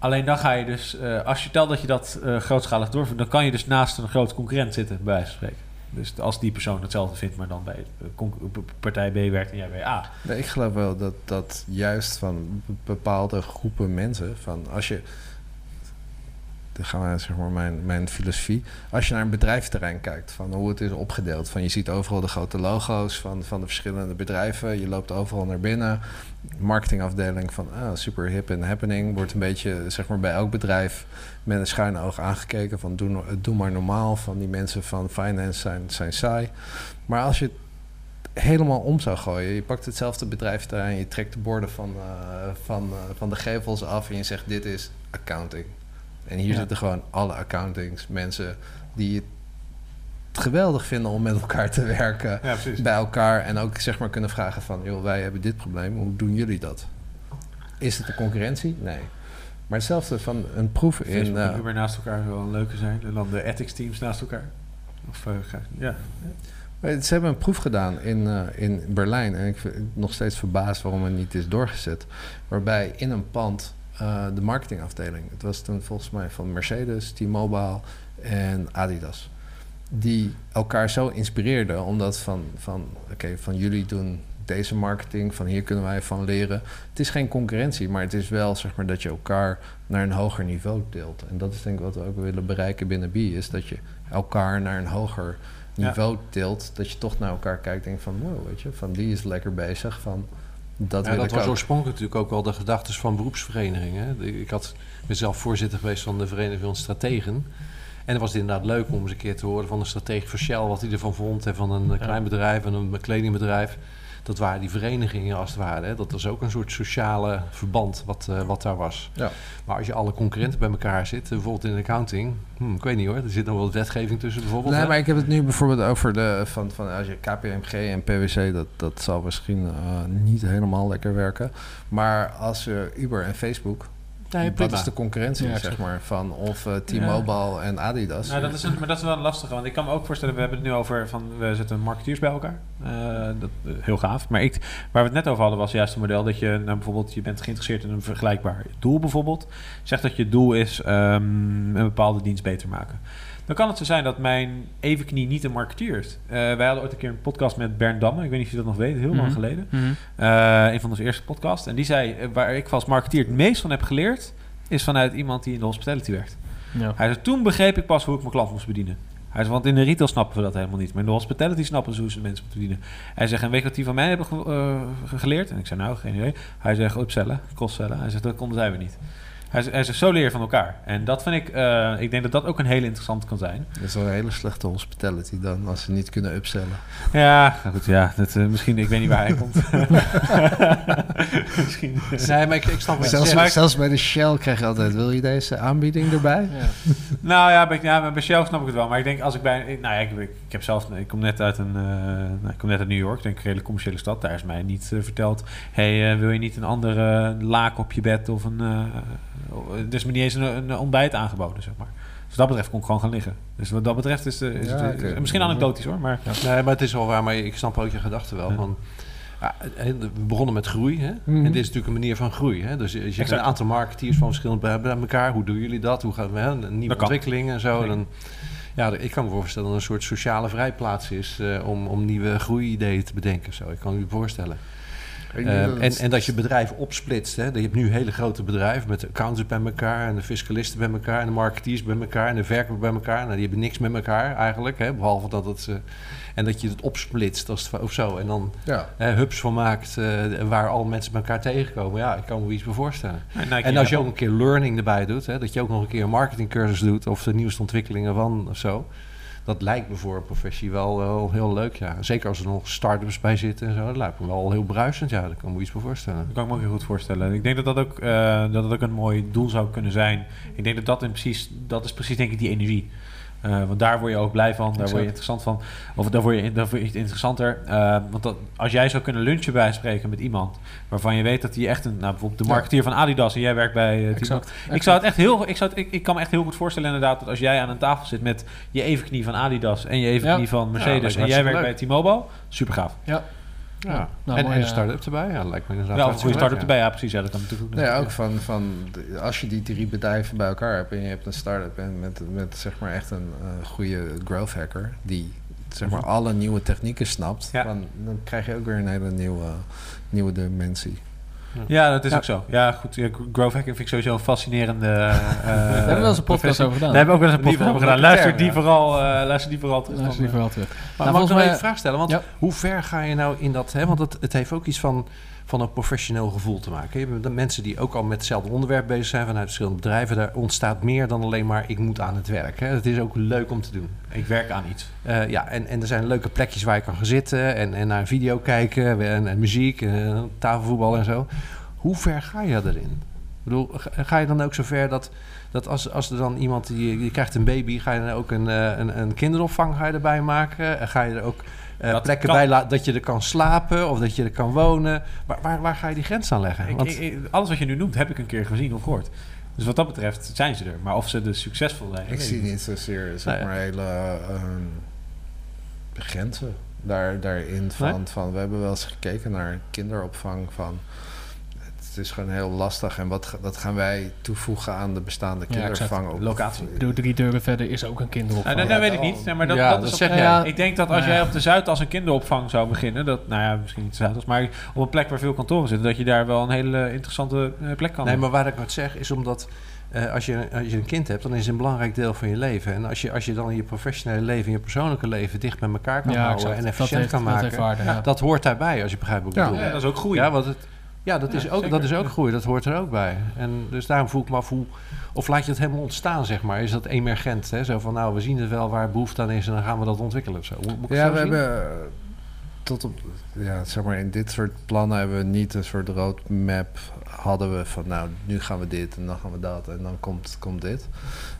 Alleen dan ga je dus, eh, als je telt dat je dat eh, grootschalig doorvoert, dan kan je dus naast een grote concurrent zitten, bij wijze van spreken. Dus als die persoon hetzelfde vindt, maar dan bij eh, partij B werkt en jij bij A. Nee, ik geloof wel dat dat juist van be- bepaalde groepen mensen, van als je, dan gaan we zeg maar mijn, mijn filosofie, als je naar een bedrijfsterrein kijkt, van hoe het is opgedeeld, van je ziet overal de grote logo's van, van de verschillende bedrijven, je loopt overal naar binnen, marketingafdeling van ah, super hip en happening, wordt een beetje zeg maar bij elk bedrijf met een schuine oog aangekeken van doe, doe maar normaal, van die mensen van finance zijn, zijn saai. Maar als je helemaal om zou gooien. Je pakt hetzelfde bedrijfterrein, je trekt de borden van, eh, van, eh, van de gevels af en je zegt dit is accounting. En hier Ja. zitten gewoon alle accountings, mensen die het geweldig vinden om met elkaar te werken, Ja, bij elkaar en ook zeg maar kunnen vragen van, joh, wij hebben dit probleem, hoe doen jullie dat? Is het een concurrentie? Nee. Maar hetzelfde van een proef in... Facebook en eh, Uber naast elkaar zou wel een leuke zijn. Dan de ethics teams naast elkaar. Of, eh, ga- ja. Maar Ze hebben een proef gedaan in, eh, in Berlijn. En ik ben nog steeds verbaasd waarom het niet is doorgezet. Waarbij in een pand eh, de marketingafdeling... het was toen volgens mij van Mercedes, T-Mobile en Adidas... die elkaar zo inspireerden. Omdat van, van oké, van jullie doen deze marketing... van hier kunnen wij van leren. Het is geen concurrentie, maar het is wel zeg maar, dat je elkaar naar een hoger niveau deelt. En dat is denk ik wat we ook willen bereiken binnen B... is dat je elkaar naar een hoger Ja. niveau tilt, dat je toch naar elkaar kijkt en denkt van, wow, weet je, van die is lekker bezig, van dat Ja, dat was ook. oorspronkelijk natuurlijk ook wel de gedachten van beroepsverenigingen. Ik had, ben zelf voorzitter geweest van de Vereniging van Strategen. En dan was het inderdaad leuk om eens een keer te horen van de stratege van Shell... wat hij ervan vond en van een eh, klein bedrijf en een kledingbedrijf. Dat waren die verenigingen als het ware. Hè. Dat was ook een soort sociale verband wat, eh, wat daar was. Ja. Maar als je alle concurrenten bij elkaar zit, eh, bijvoorbeeld in de accounting... Hm, ik weet niet hoor, er zit nog wel wat wetgeving tussen bijvoorbeeld. Nee, hè. maar ik heb het nu bijvoorbeeld over de, van, van als je KPMG en PwC, dat, dat zal misschien eh, niet helemaal lekker werken. Maar als je Uber en Facebook, Nee, prima. is de concurrentie, Ja, zeg maar, van of eh, T-Mobile en Adidas? Nou, dat is maar dat is wel een lastige, want ik kan me ook voorstellen, we hebben het nu over van we zetten marketeers bij elkaar. Eh, dat, eh, heel gaaf. Maar ik, waar we het net over hadden was juist een model dat je nou, bijvoorbeeld, je bent geïnteresseerd in een vergelijkbaar doel bijvoorbeeld. Zeg dat je doel is ehm, een bepaalde dienst beter maken. Dan kan het zo zijn dat mijn evenknie niet een marketeer is. Eh, wij hadden ooit een keer een podcast met Bernd Damme. Ik weet niet of je dat nog weet, heel lang Mhm. geleden. Mhm. Eh, een van onze eerste podcasts. En die zei, eh, waar ik als marketeer het meest van heb geleerd, is vanuit iemand die in de hospitality werkt. Ja. Hij zei, toen begreep ik pas hoe ik mijn klant moest bedienen. Hij zei, want in de retail snappen we dat helemaal niet. Maar in de hospitality snappen ze hoe ze mensen moeten bedienen. Hij zegt, en weet je wat die van mij hebben ge- geleerd? En ik zei, nou, geen idee. Hij zegt, upsellen, cross-sellen. Hij zegt, dat konden zij we niet. Hij hij zegt, zo leer je van elkaar. En dat vind ik, eh, ik denk dat dat ook een hele interessant kan zijn. Dat is wel een hele slechte hospitality dan, als ze niet kunnen upsellen. Ja, nou goed, ja. Dat, eh, misschien, ik weet niet waar hij komt. misschien. Nee, maar ik, ik snap je Zelfs, zegt. zelfs bij de Shell krijg je altijd, wil je deze aanbieding erbij? Ja. Nou ja, bij, ja, maar bij Shell snap ik het wel. Maar ik denk als ik bij... ik- Nou ja, ik, ik, ik heb zelf... Ik kom net uit een... eh, nou, ik kom net uit New York. Denk ik een redelijk commerciële stad. Daar is mij niet verteld... hey, wil je niet een andere laak op je bed of een... eh, er is me niet eens een, een ontbijt aangeboden, zeg maar. Dus wat dat betreft kon ik gewoon gaan liggen. Dus wat dat betreft is, eh, is Ja, het... Misschien anekdotisch hoor, maar... Nee, maar het is wel waar, maar ik snap ook je gedachten wel. Ja. Van, ja, hè, we begonnen met groei, hè? Mhm. en dit is natuurlijk een manier van groei. Hè? Dus je je hebt Exact. een aantal marketeers van verschillende bij, bij elkaar. Hoe doen jullie dat? Hoe gaan we hè? een nieuwe Dat kan. ontwikkeling en zo? Dan, ja, ik kan me voorstellen dat het een soort sociale vrijplaats is eh, om, om nieuwe groeiideeën te bedenken. Zo. Ik kan me voorstellen. Eh, dat en, en dat je bedrijf opsplitst. Hè? Je hebt nu hele grote bedrijven met de accountants bij elkaar... en de fiscalisten bij elkaar en de marketeers bij elkaar... en de verkopers bij elkaar. Nou, die hebben niks met elkaar eigenlijk. Hè? Behalve dat het... eh, en dat je het opsplitst als het, wa- of zo. En dan Ja, hè, hubs van maakt eh, waar alle mensen bij elkaar tegenkomen. Ja, ik kan me iets bij voorstellen. En als je ook een keer learning erbij doet... Hè? dat je ook nog een keer een marketingcursus doet... of de nieuwste ontwikkelingen van of zo... Dat lijkt me voor een professie wel, wel heel leuk, ja. Zeker als er nog start-ups bij zitten en zo. Dat lijkt me wel heel bruisend, ja. Daar kan ik me iets bij voorstellen. Dat kan ik me ook heel goed voorstellen. Ik denk dat dat ook, eh, dat het ook een mooi doel zou kunnen zijn. Ik denk dat dat, in precies, dat is precies denk ik die energie. Eh, want daar word je ook blij van, daar word je interessant van. Of daar word je, daar word je interessanter. Eh, want dat, als jij zou kunnen lunchen bij spreken met iemand... waarvan je weet dat hij echt een... Nou, bijvoorbeeld de marketeer van Adidas en jij werkt bij uh, Exact. Ik, zou het echt heel, ik, zou het, ik, ik kan me echt heel goed voorstellen inderdaad... dat als jij aan een tafel zit met je evenknie van Adidas... en je evenknie Ja. van Mercedes... me en jij werkt bij T-Mobile, super gaaf. Ja. Ja. Nou, en, mooi, en een eh, start-up erbij, ja. Lijkt me inderdaad Wel een hartstikke goede start-up erbij, ja precies. Ja, dat kan natuurlijk ook. Nee, ook van, van als je die drie bedrijven bij elkaar hebt en je hebt een start-up en met, met zeg maar echt een eh, goede growth hacker die zeg maar alle nieuwe technieken snapt, Ja. dan, dan krijg je ook weer een hele nieuwe, nieuwe dimensie. Ja, dat is Ja. ook zo. Ja, goed. ja, growth hacking vind ik sowieso een fascinerende. eh Daar hebben we wel eens een podcast over gedaan. Daar hebben we ook wel eens een podcast over gedaan. Luister die, vooral, eh, luister die vooral terug. Luister die vooral terug. Maar Nou, mag ik volgens nog mij- even een vraag stellen? Want Ja. hoe ver ga je nou in dat... Hè, want het, het heeft ook iets van, van een professioneel gevoel te maken. Je hebt mensen die ook al met hetzelfde onderwerp bezig zijn... vanuit verschillende bedrijven. Daar ontstaat meer dan alleen maar ik moet aan het werk. Hè. Het is ook leuk om te doen. Ik werk aan iets. Eh, ja, en, en er zijn leuke plekjes waar je kan gaan zitten... en, en naar een video kijken en, en muziek, eh, tafelvoetbal en zo. Hoe ver ga je erin? Ik bedoel, ga- je dan ook zo ver dat, dat als, als er dan iemand die, die krijgt een baby, ga je dan ook een, eh, een, een kinderopvang ga je erbij maken? En Ga je er ook eh, Dat plekken kan. bij laten dat je er kan slapen of dat je er kan wonen? Waar, waar, waar ga je die grens aan leggen? Ik, Want, ik- alles wat je nu noemt, heb ik een keer gezien of gehoord. Dus wat dat betreft zijn ze er. Maar of ze dus succesvol zijn. Ik zie niet zozeer zeg Nee. maar hele ehm, grensen daar, daarin van, Nee? van. We hebben wel eens gekeken naar kinderopvang van. Het is gewoon heel lastig. En wat, ga- wat gaan wij toevoegen aan de bestaande Ja, kinderopvang? op Locatie. Ik bedoel, drie deuren verder is ook een kinderopvang. Nou, dat, dat weet ik niet. Nee, maar dat, Ja, dat dat is zeg op-. Ja. Ik denk dat als jij ja. op de Zuid als een kinderopvang zou beginnen, dat, nou ja, misschien niet de Zuidas, maar op een plek waar veel kantoren zitten, dat je daar wel een hele interessante eh, plek kan nee, hebben. maar waar ik wat zeg is omdat eh, als, je, als je een kind hebt, dan is het een belangrijk deel van je leven. En als je, als je dan je professionele leven en je persoonlijke leven dicht bij elkaar kan Ja, houden exact. en Dat efficiënt heeft- kan dat maken. heeft waarde, ja. Dat hoort daarbij, als je begrijpt wat ik Ja. bedoel. Ja, dat is ook groei. Ja, want het, ja, dat, Ja, is ook, zeker. dat is ook groei. Dat hoort er ook bij. En dus daarom voel ik me af hoe... Of laat je het helemaal ontstaan, zeg maar. Is dat emergent? Hè? Zo van, nou, we zien het wel waar behoefte aan is... en dan gaan we dat ontwikkelen of zo. Moet, moet ik Ja, zo we zien? hebben eh, tot op, ja, zeg maar, in dit soort plannen hebben we niet een soort roadmap. Hadden we van, nou, nu gaan we dit en dan gaan we dat en dan komt, komt dit.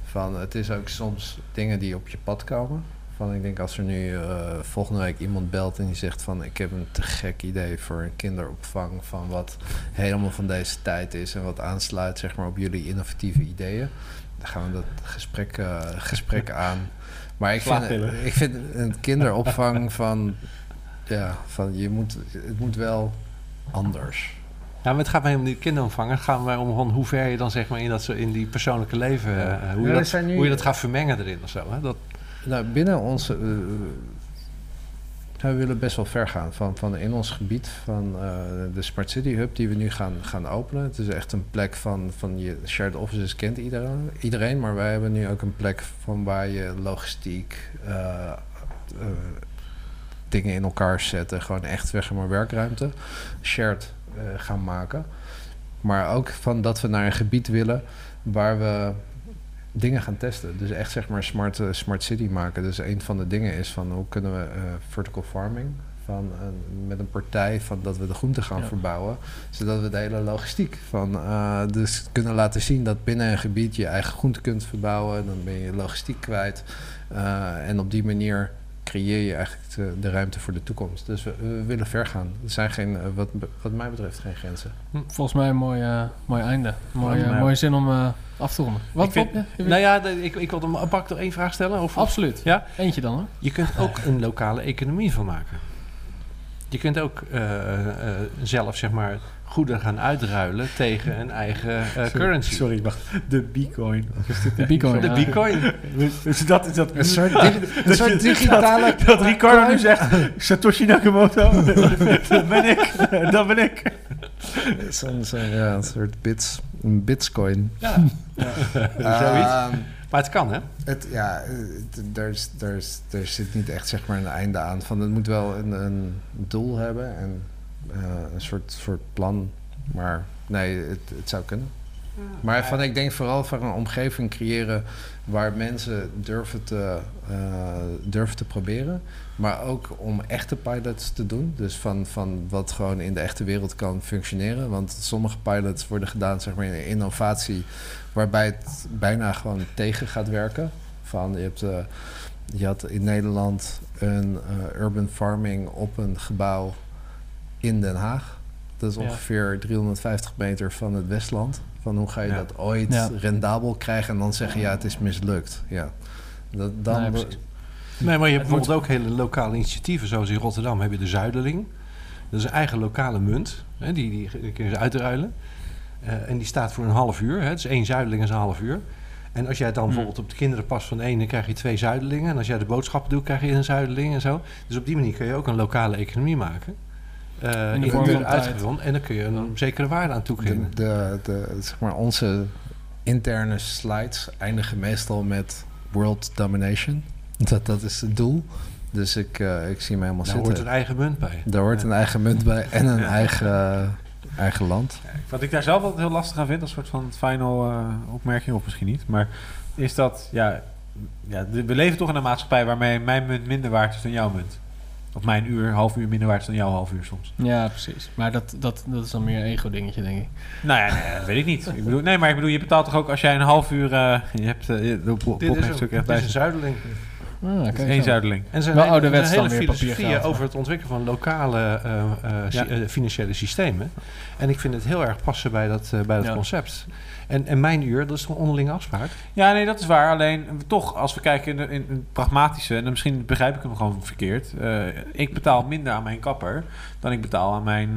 Van, het is ook soms dingen die op je pad komen. Van, ik denk als er nu eh, volgende week iemand belt en die zegt van ik heb een te gek idee voor een kinderopvang van wat helemaal van deze tijd is en wat aansluit zeg maar op jullie innovatieve ideeën. Dan gaan we dat gesprek, eh, gesprek aan. Maar ik vind, ik vind een kinderopvang van ja, van je moet, het moet wel anders. Ja, maar het gaat mij om die kinderopvang. Het gaat mij om hoe ver je dan zeg maar in, dat, zo- in die persoonlijke leven... Eh, hoe, Ja, je dat, nu- hoe je dat gaat vermengen erin of zo. Hè? Dat, Nou, binnen onze. eh, we willen best wel ver gaan. Van, van in ons gebied van eh, de Smart City Hub die we nu gaan, gaan openen. Het is echt een plek van, van je shared offices kent iedereen, iedereen. Maar wij hebben nu ook een plek van waar je logistiek. eh, dingen in elkaar zetten. Gewoon echt weg maar werkruimte. Shared gaan maken. Maar ook van dat we naar een gebied willen waar we dingen gaan testen. Dus echt zeg maar smart, eh, smart city maken. Dus een van de dingen is van hoe kunnen we eh, vertical farming van een- met een partij van dat we de groenten gaan Ja. verbouwen, zodat we de hele logistiek van eh, dus kunnen laten zien dat binnen een gebied je eigen groente kunt verbouwen, dan ben je logistiek kwijt Eh, en op die manier creëer je eigenlijk de, de ruimte voor de toekomst. Dus we, we willen ver gaan. Er zijn geen, wat, wat mij betreft geen grenzen. Volgens mij een mooi, mooi einde. Mooi, Ja, maar- mooie zin om eh, af te ronden. Wat Ik vind-? Ja, nou ja, de- ik, ik wilde hem pak nog één vraag stellen. Of, Absoluut. Ja? Eentje dan hoor. Je kunt ook een lokale economie van maken. Je kunt ook eh, eh, zelf zeg maar goederen gaan uitruilen tegen een eigen eh, currency. Sorry, wacht. De Bitcoin. De Bitcoin. De bitcoin. Dus dat is dat. Een soort, di- een soort digitale... Dat Ricardo nu zegt, Satoshi Nakamoto, dat ben ik, dat ben ik. Zo'n ja, een soort bits, een bitcoin. Ja, zoiets. Ehm, Maar het kan, hè? het, ja, het- er is- er is- er zit niet echt zeg maar een einde aan. Van, het moet wel een, een doel hebben en eh, een soort, soort plan. Maar nee, het, het zou kunnen. Maar van, ik denk vooral van een omgeving creëren waar mensen durven te, eh, durven te proberen. Maar ook om echte pilots te doen. Dus van, van wat gewoon in de echte wereld kan functioneren. Want sommige pilots worden gedaan zeg maar, in innovatie, waarbij het bijna gewoon tegen gaat werken. Van, je, hebt, eh, je had in Nederland een eh, urban farming op een gebouw in Den Haag. Dat is Ja. ongeveer 350 meter van het Westland. Van hoe ga je Ja. dat ooit Ja. rendabel krijgen en dan zeggen ja, het is mislukt. Ja. Dat, dan. Nee, maar je hebt Het bijvoorbeeld ook hele lokale initiatieven. Zoals in Rotterdam heb je de Zuiderling. Dat is een eigen lokale munt. Hè, die, die, die kun je uitruilen. Eh, en die staat voor een half uur. Hè. Dus één Zuiderling is een half uur. En als jij dan bijvoorbeeld op de kinderen past van één, dan krijg je twee Zuiderlingen. En als jij de boodschappen doet, krijg je een Zuiderling en zo. Dus op die manier kun je ook een lokale economie maken. Eh In de vorm uitgevonden. En dan kun je een zekere waarde aan de, toekennen. de, de, zeg maar onze interne slides eindigen meestal met world domination. Dat, dat is het doel. Dus ik, eh, ik zie me helemaal Daar zitten. hoort een eigen munt bij. Daar hoort een eigen munt bij en een Ja. eigen, eh, eigen land. Wat ik daar zelf altijd heel lastig aan vind, als soort van final eh, opmerking, of misschien niet, maar is dat, ja, ja, we leven toch in een maatschappij waarmee mijn munt minder waard is dan jouw munt. Of mijn uur, half uur minder waard is dan jouw half uur soms. Ja, precies. Maar dat, dat, dat is dan meer een ego-dingetje, denk ik. Nou ja, nee, dat weet ik niet. Ik bedoel, nee, maar ik bedoel, je betaalt toch ook als jij een half uur, eh, je hebt, eh, je- de Dit is, een dit is bij een Zuiderling. Ah, zo. zuiderling. En zijn Wel hele, ouderwets zijn hele filosofieën over het ontwikkelen van lokale eh, eh, Ja. eh, financiële systemen. En ik vind het heel erg passen bij dat, eh, bij dat Ja. concept. En, en mijn uur, dat is toch een onderlinge afspraak? Ja, nee, dat is waar. Alleen toch, als we kijken in, de- in, het pragmatische, en misschien begrijp ik hem gewoon verkeerd. eh, ik betaal minder aan mijn kapper dan ik betaal aan mijn,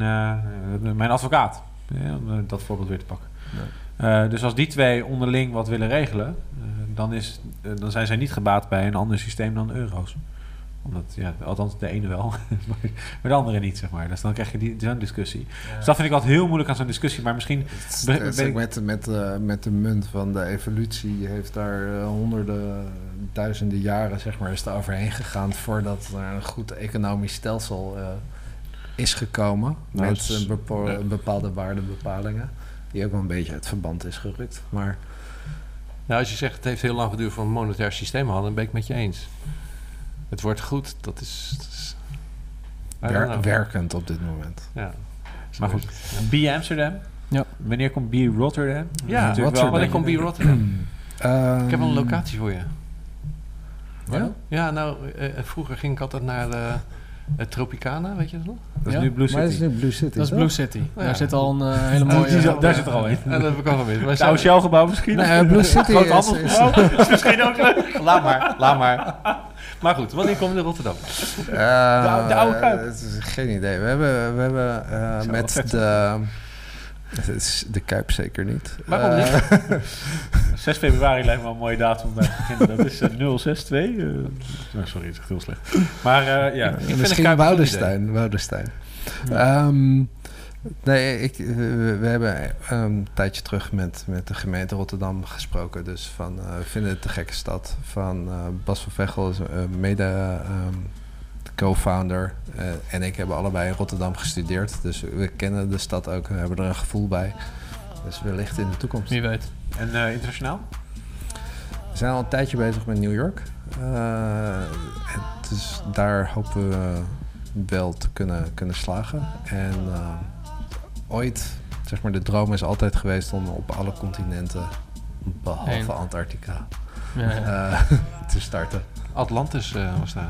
mijn advocaat. Ja, om dat voorbeeld weer te pakken. Eh, dus als die twee onderling wat willen regelen, eh, dan, is, eh, dan zijn zij niet gebaat bij een ander systeem dan euro's. Omdat, ja, althans de ene wel, maar de andere niet, zeg maar. Dus dan krijg je die, zo'n discussie. Dus dat vind ik altijd heel moeilijk aan zo'n discussie. Maar misschien Het Ben- ik- met, met, eh, met de munt van de evolutie heeft daar honderden, duizenden jaren zeg maar, is er overheen gegaan voordat er een goed economisch stelsel eh, is gekomen. Nou, met is- bepaalde waardebepalingen. Die ook wel een beetje uit verband is gerukt. Maar Nou, als je zegt het heeft heel lang geduurd voor een monetair systeem hadden, dan ben ik met je eens. Het wordt goed, dat is... dat wer- werkend op dit moment. Ja. Maar goed, B Amsterdam. Ja. Wanneer komt B Rotterdam? Ja, natuurlijk wel Rotterdam. wanneer komt B Rotterdam? Ik heb wel een Ehm, locatie voor je. Ja, ja nou, eh, vroeger ging ik altijd naar de, eh, Tropicana, weet je dat nog? Dat is nu Blue Maar het City. is nu Blue City. Dat is? Blue City. Ja. Daar zit al een eh, hele Die mooie... daar zit er al in. Ja, dat heb ik al gemist. Het oude Shell-gebouw misschien? Nee, Blue City Groot is, is, handelsgebouw? is misschien ook leuk. Laat maar, laat maar. Maar goed, wanneer kom je naar Rotterdam? Eh, oude- de oude Kuip. het is geen idee. We hebben, we hebben eh, met de... Het is de Kuip zeker niet. Waarom Eh, niet? 6 februari lijkt me wel een mooie datum om bij te beginnen. Dat is eh, 062. eh, oh, sorry, het is heel slecht. Maar eh, ja, vind Misschien een een Woudenstein. Woudenstein. Ehm, nee, ik, we, we hebben een tijdje terug met, met de gemeente Rotterdam gesproken. Dus van, eh, we vinden het te gekke stad. Van eh, Bas van Vechel is eh, mede ehm, co-founder. eh, en ik hebben allebei in Rotterdam gestudeerd. Dus we kennen de stad ook. We hebben er een gevoel bij. Dus wellicht in de toekomst. Wie weet. en eh, internationaal? We zijn al een tijdje bezig met New York. Eh, dus daar hopen we wel te kunnen, kunnen slagen. En eh, ooit, zeg maar, de droom is altijd geweest om op alle continenten, behalve Heen. Antarctica, Ja, ja. eh, te starten. Atlantis eh, was daar.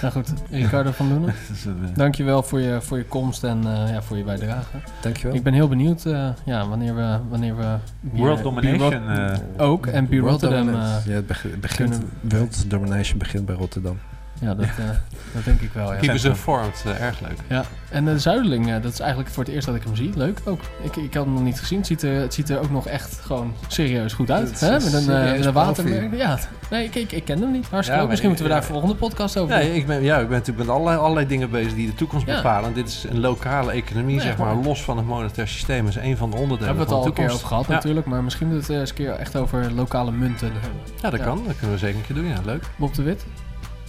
Nou goed, Ricardo van Loenen. Eh, Dankjewel voor je, voor je komst en eh, ja, voor je bijdrage. Dankjewel. Ik ben heel benieuwd eh, ja, wanneer we... Wanneer we World Domination. eh, ook, en Bier World Rotterdam... Eh, ja, het beg- begint, kunnen- World Domination begint bij Rotterdam. Ja, dat, eh, dat denk ik wel, ja. Keep us informed, eh, erg leuk. Ja, en de Zuideling, eh, dat is eigenlijk voor het eerst dat ik hem zie. Leuk ook. Ik, ik had hem nog niet gezien. Het ziet er, het ziet er ook nog echt gewoon serieus goed uit. Het Hè? Met een, eh, met een watermerk. Ja, nee, ik, ik, ik ken hem niet. Hartstikke Ja, leuk. maar Misschien moeten we daar volgende podcast over doen. Nee, ik ben, ja, ik ben natuurlijk met allerlei, allerlei dingen bezig die de toekomst Ja. bepalen. Dit is een lokale economie, Nee, zeg maar, los van het monetair systeem. is een van de onderdelen hebben we het van al de een keer toekomst. over gehad Ja. natuurlijk. Maar misschien moeten we het eens een keer echt over lokale munten hebben. Ja, dat Ja. kan. Dat kunnen we zeker een keer doen. Ja, leuk. Bob de Wit,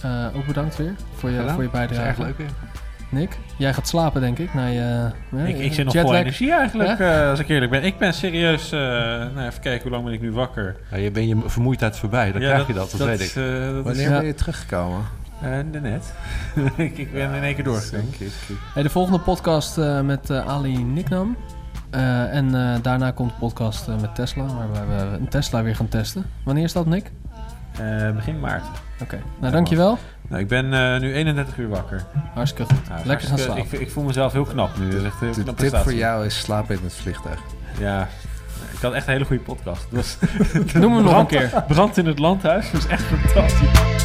eh, ook bedankt weer voor je, Gedaan. voor je Dat is bijdrage. erg leuk weer. Nick, jij gaat slapen denk ik. Na je, eh, ik, ik zit nog vol energie eigenlijk, eh, als ik eerlijk ben. Ik ben serieus... eh, nou, even kijken, hoe lang ben ik nu wakker? Ja, je bent je vermoeidheid voorbij. Dan Ja, krijg je dat, dat, weet ik. is, eh, dat is, Wanneer Ja. ben je teruggekomen? eh, net. ik, ik ben in één keer. Hey, de volgende podcast eh, met eh, Ali Niknam. Eh, en eh, daarna komt de podcast eh, met Tesla, waar we een Tesla weer gaan testen. Wanneer is dat, Nick? Eh, begin maart. Oké, nou dankjewel. Nou, ik ben eh, nu 31 uur wakker. Hartstikke goed. Nou, Lekker gaan slapen. Ik, ik voel mezelf heel knap nu. Dat is echt heel De tip voor jou is slapen in het vliegtuig. Ja, ik had echt een hele goede podcast. Was Noem hem nog een keer. Brand in het landhuis. Dat is echt fantastisch.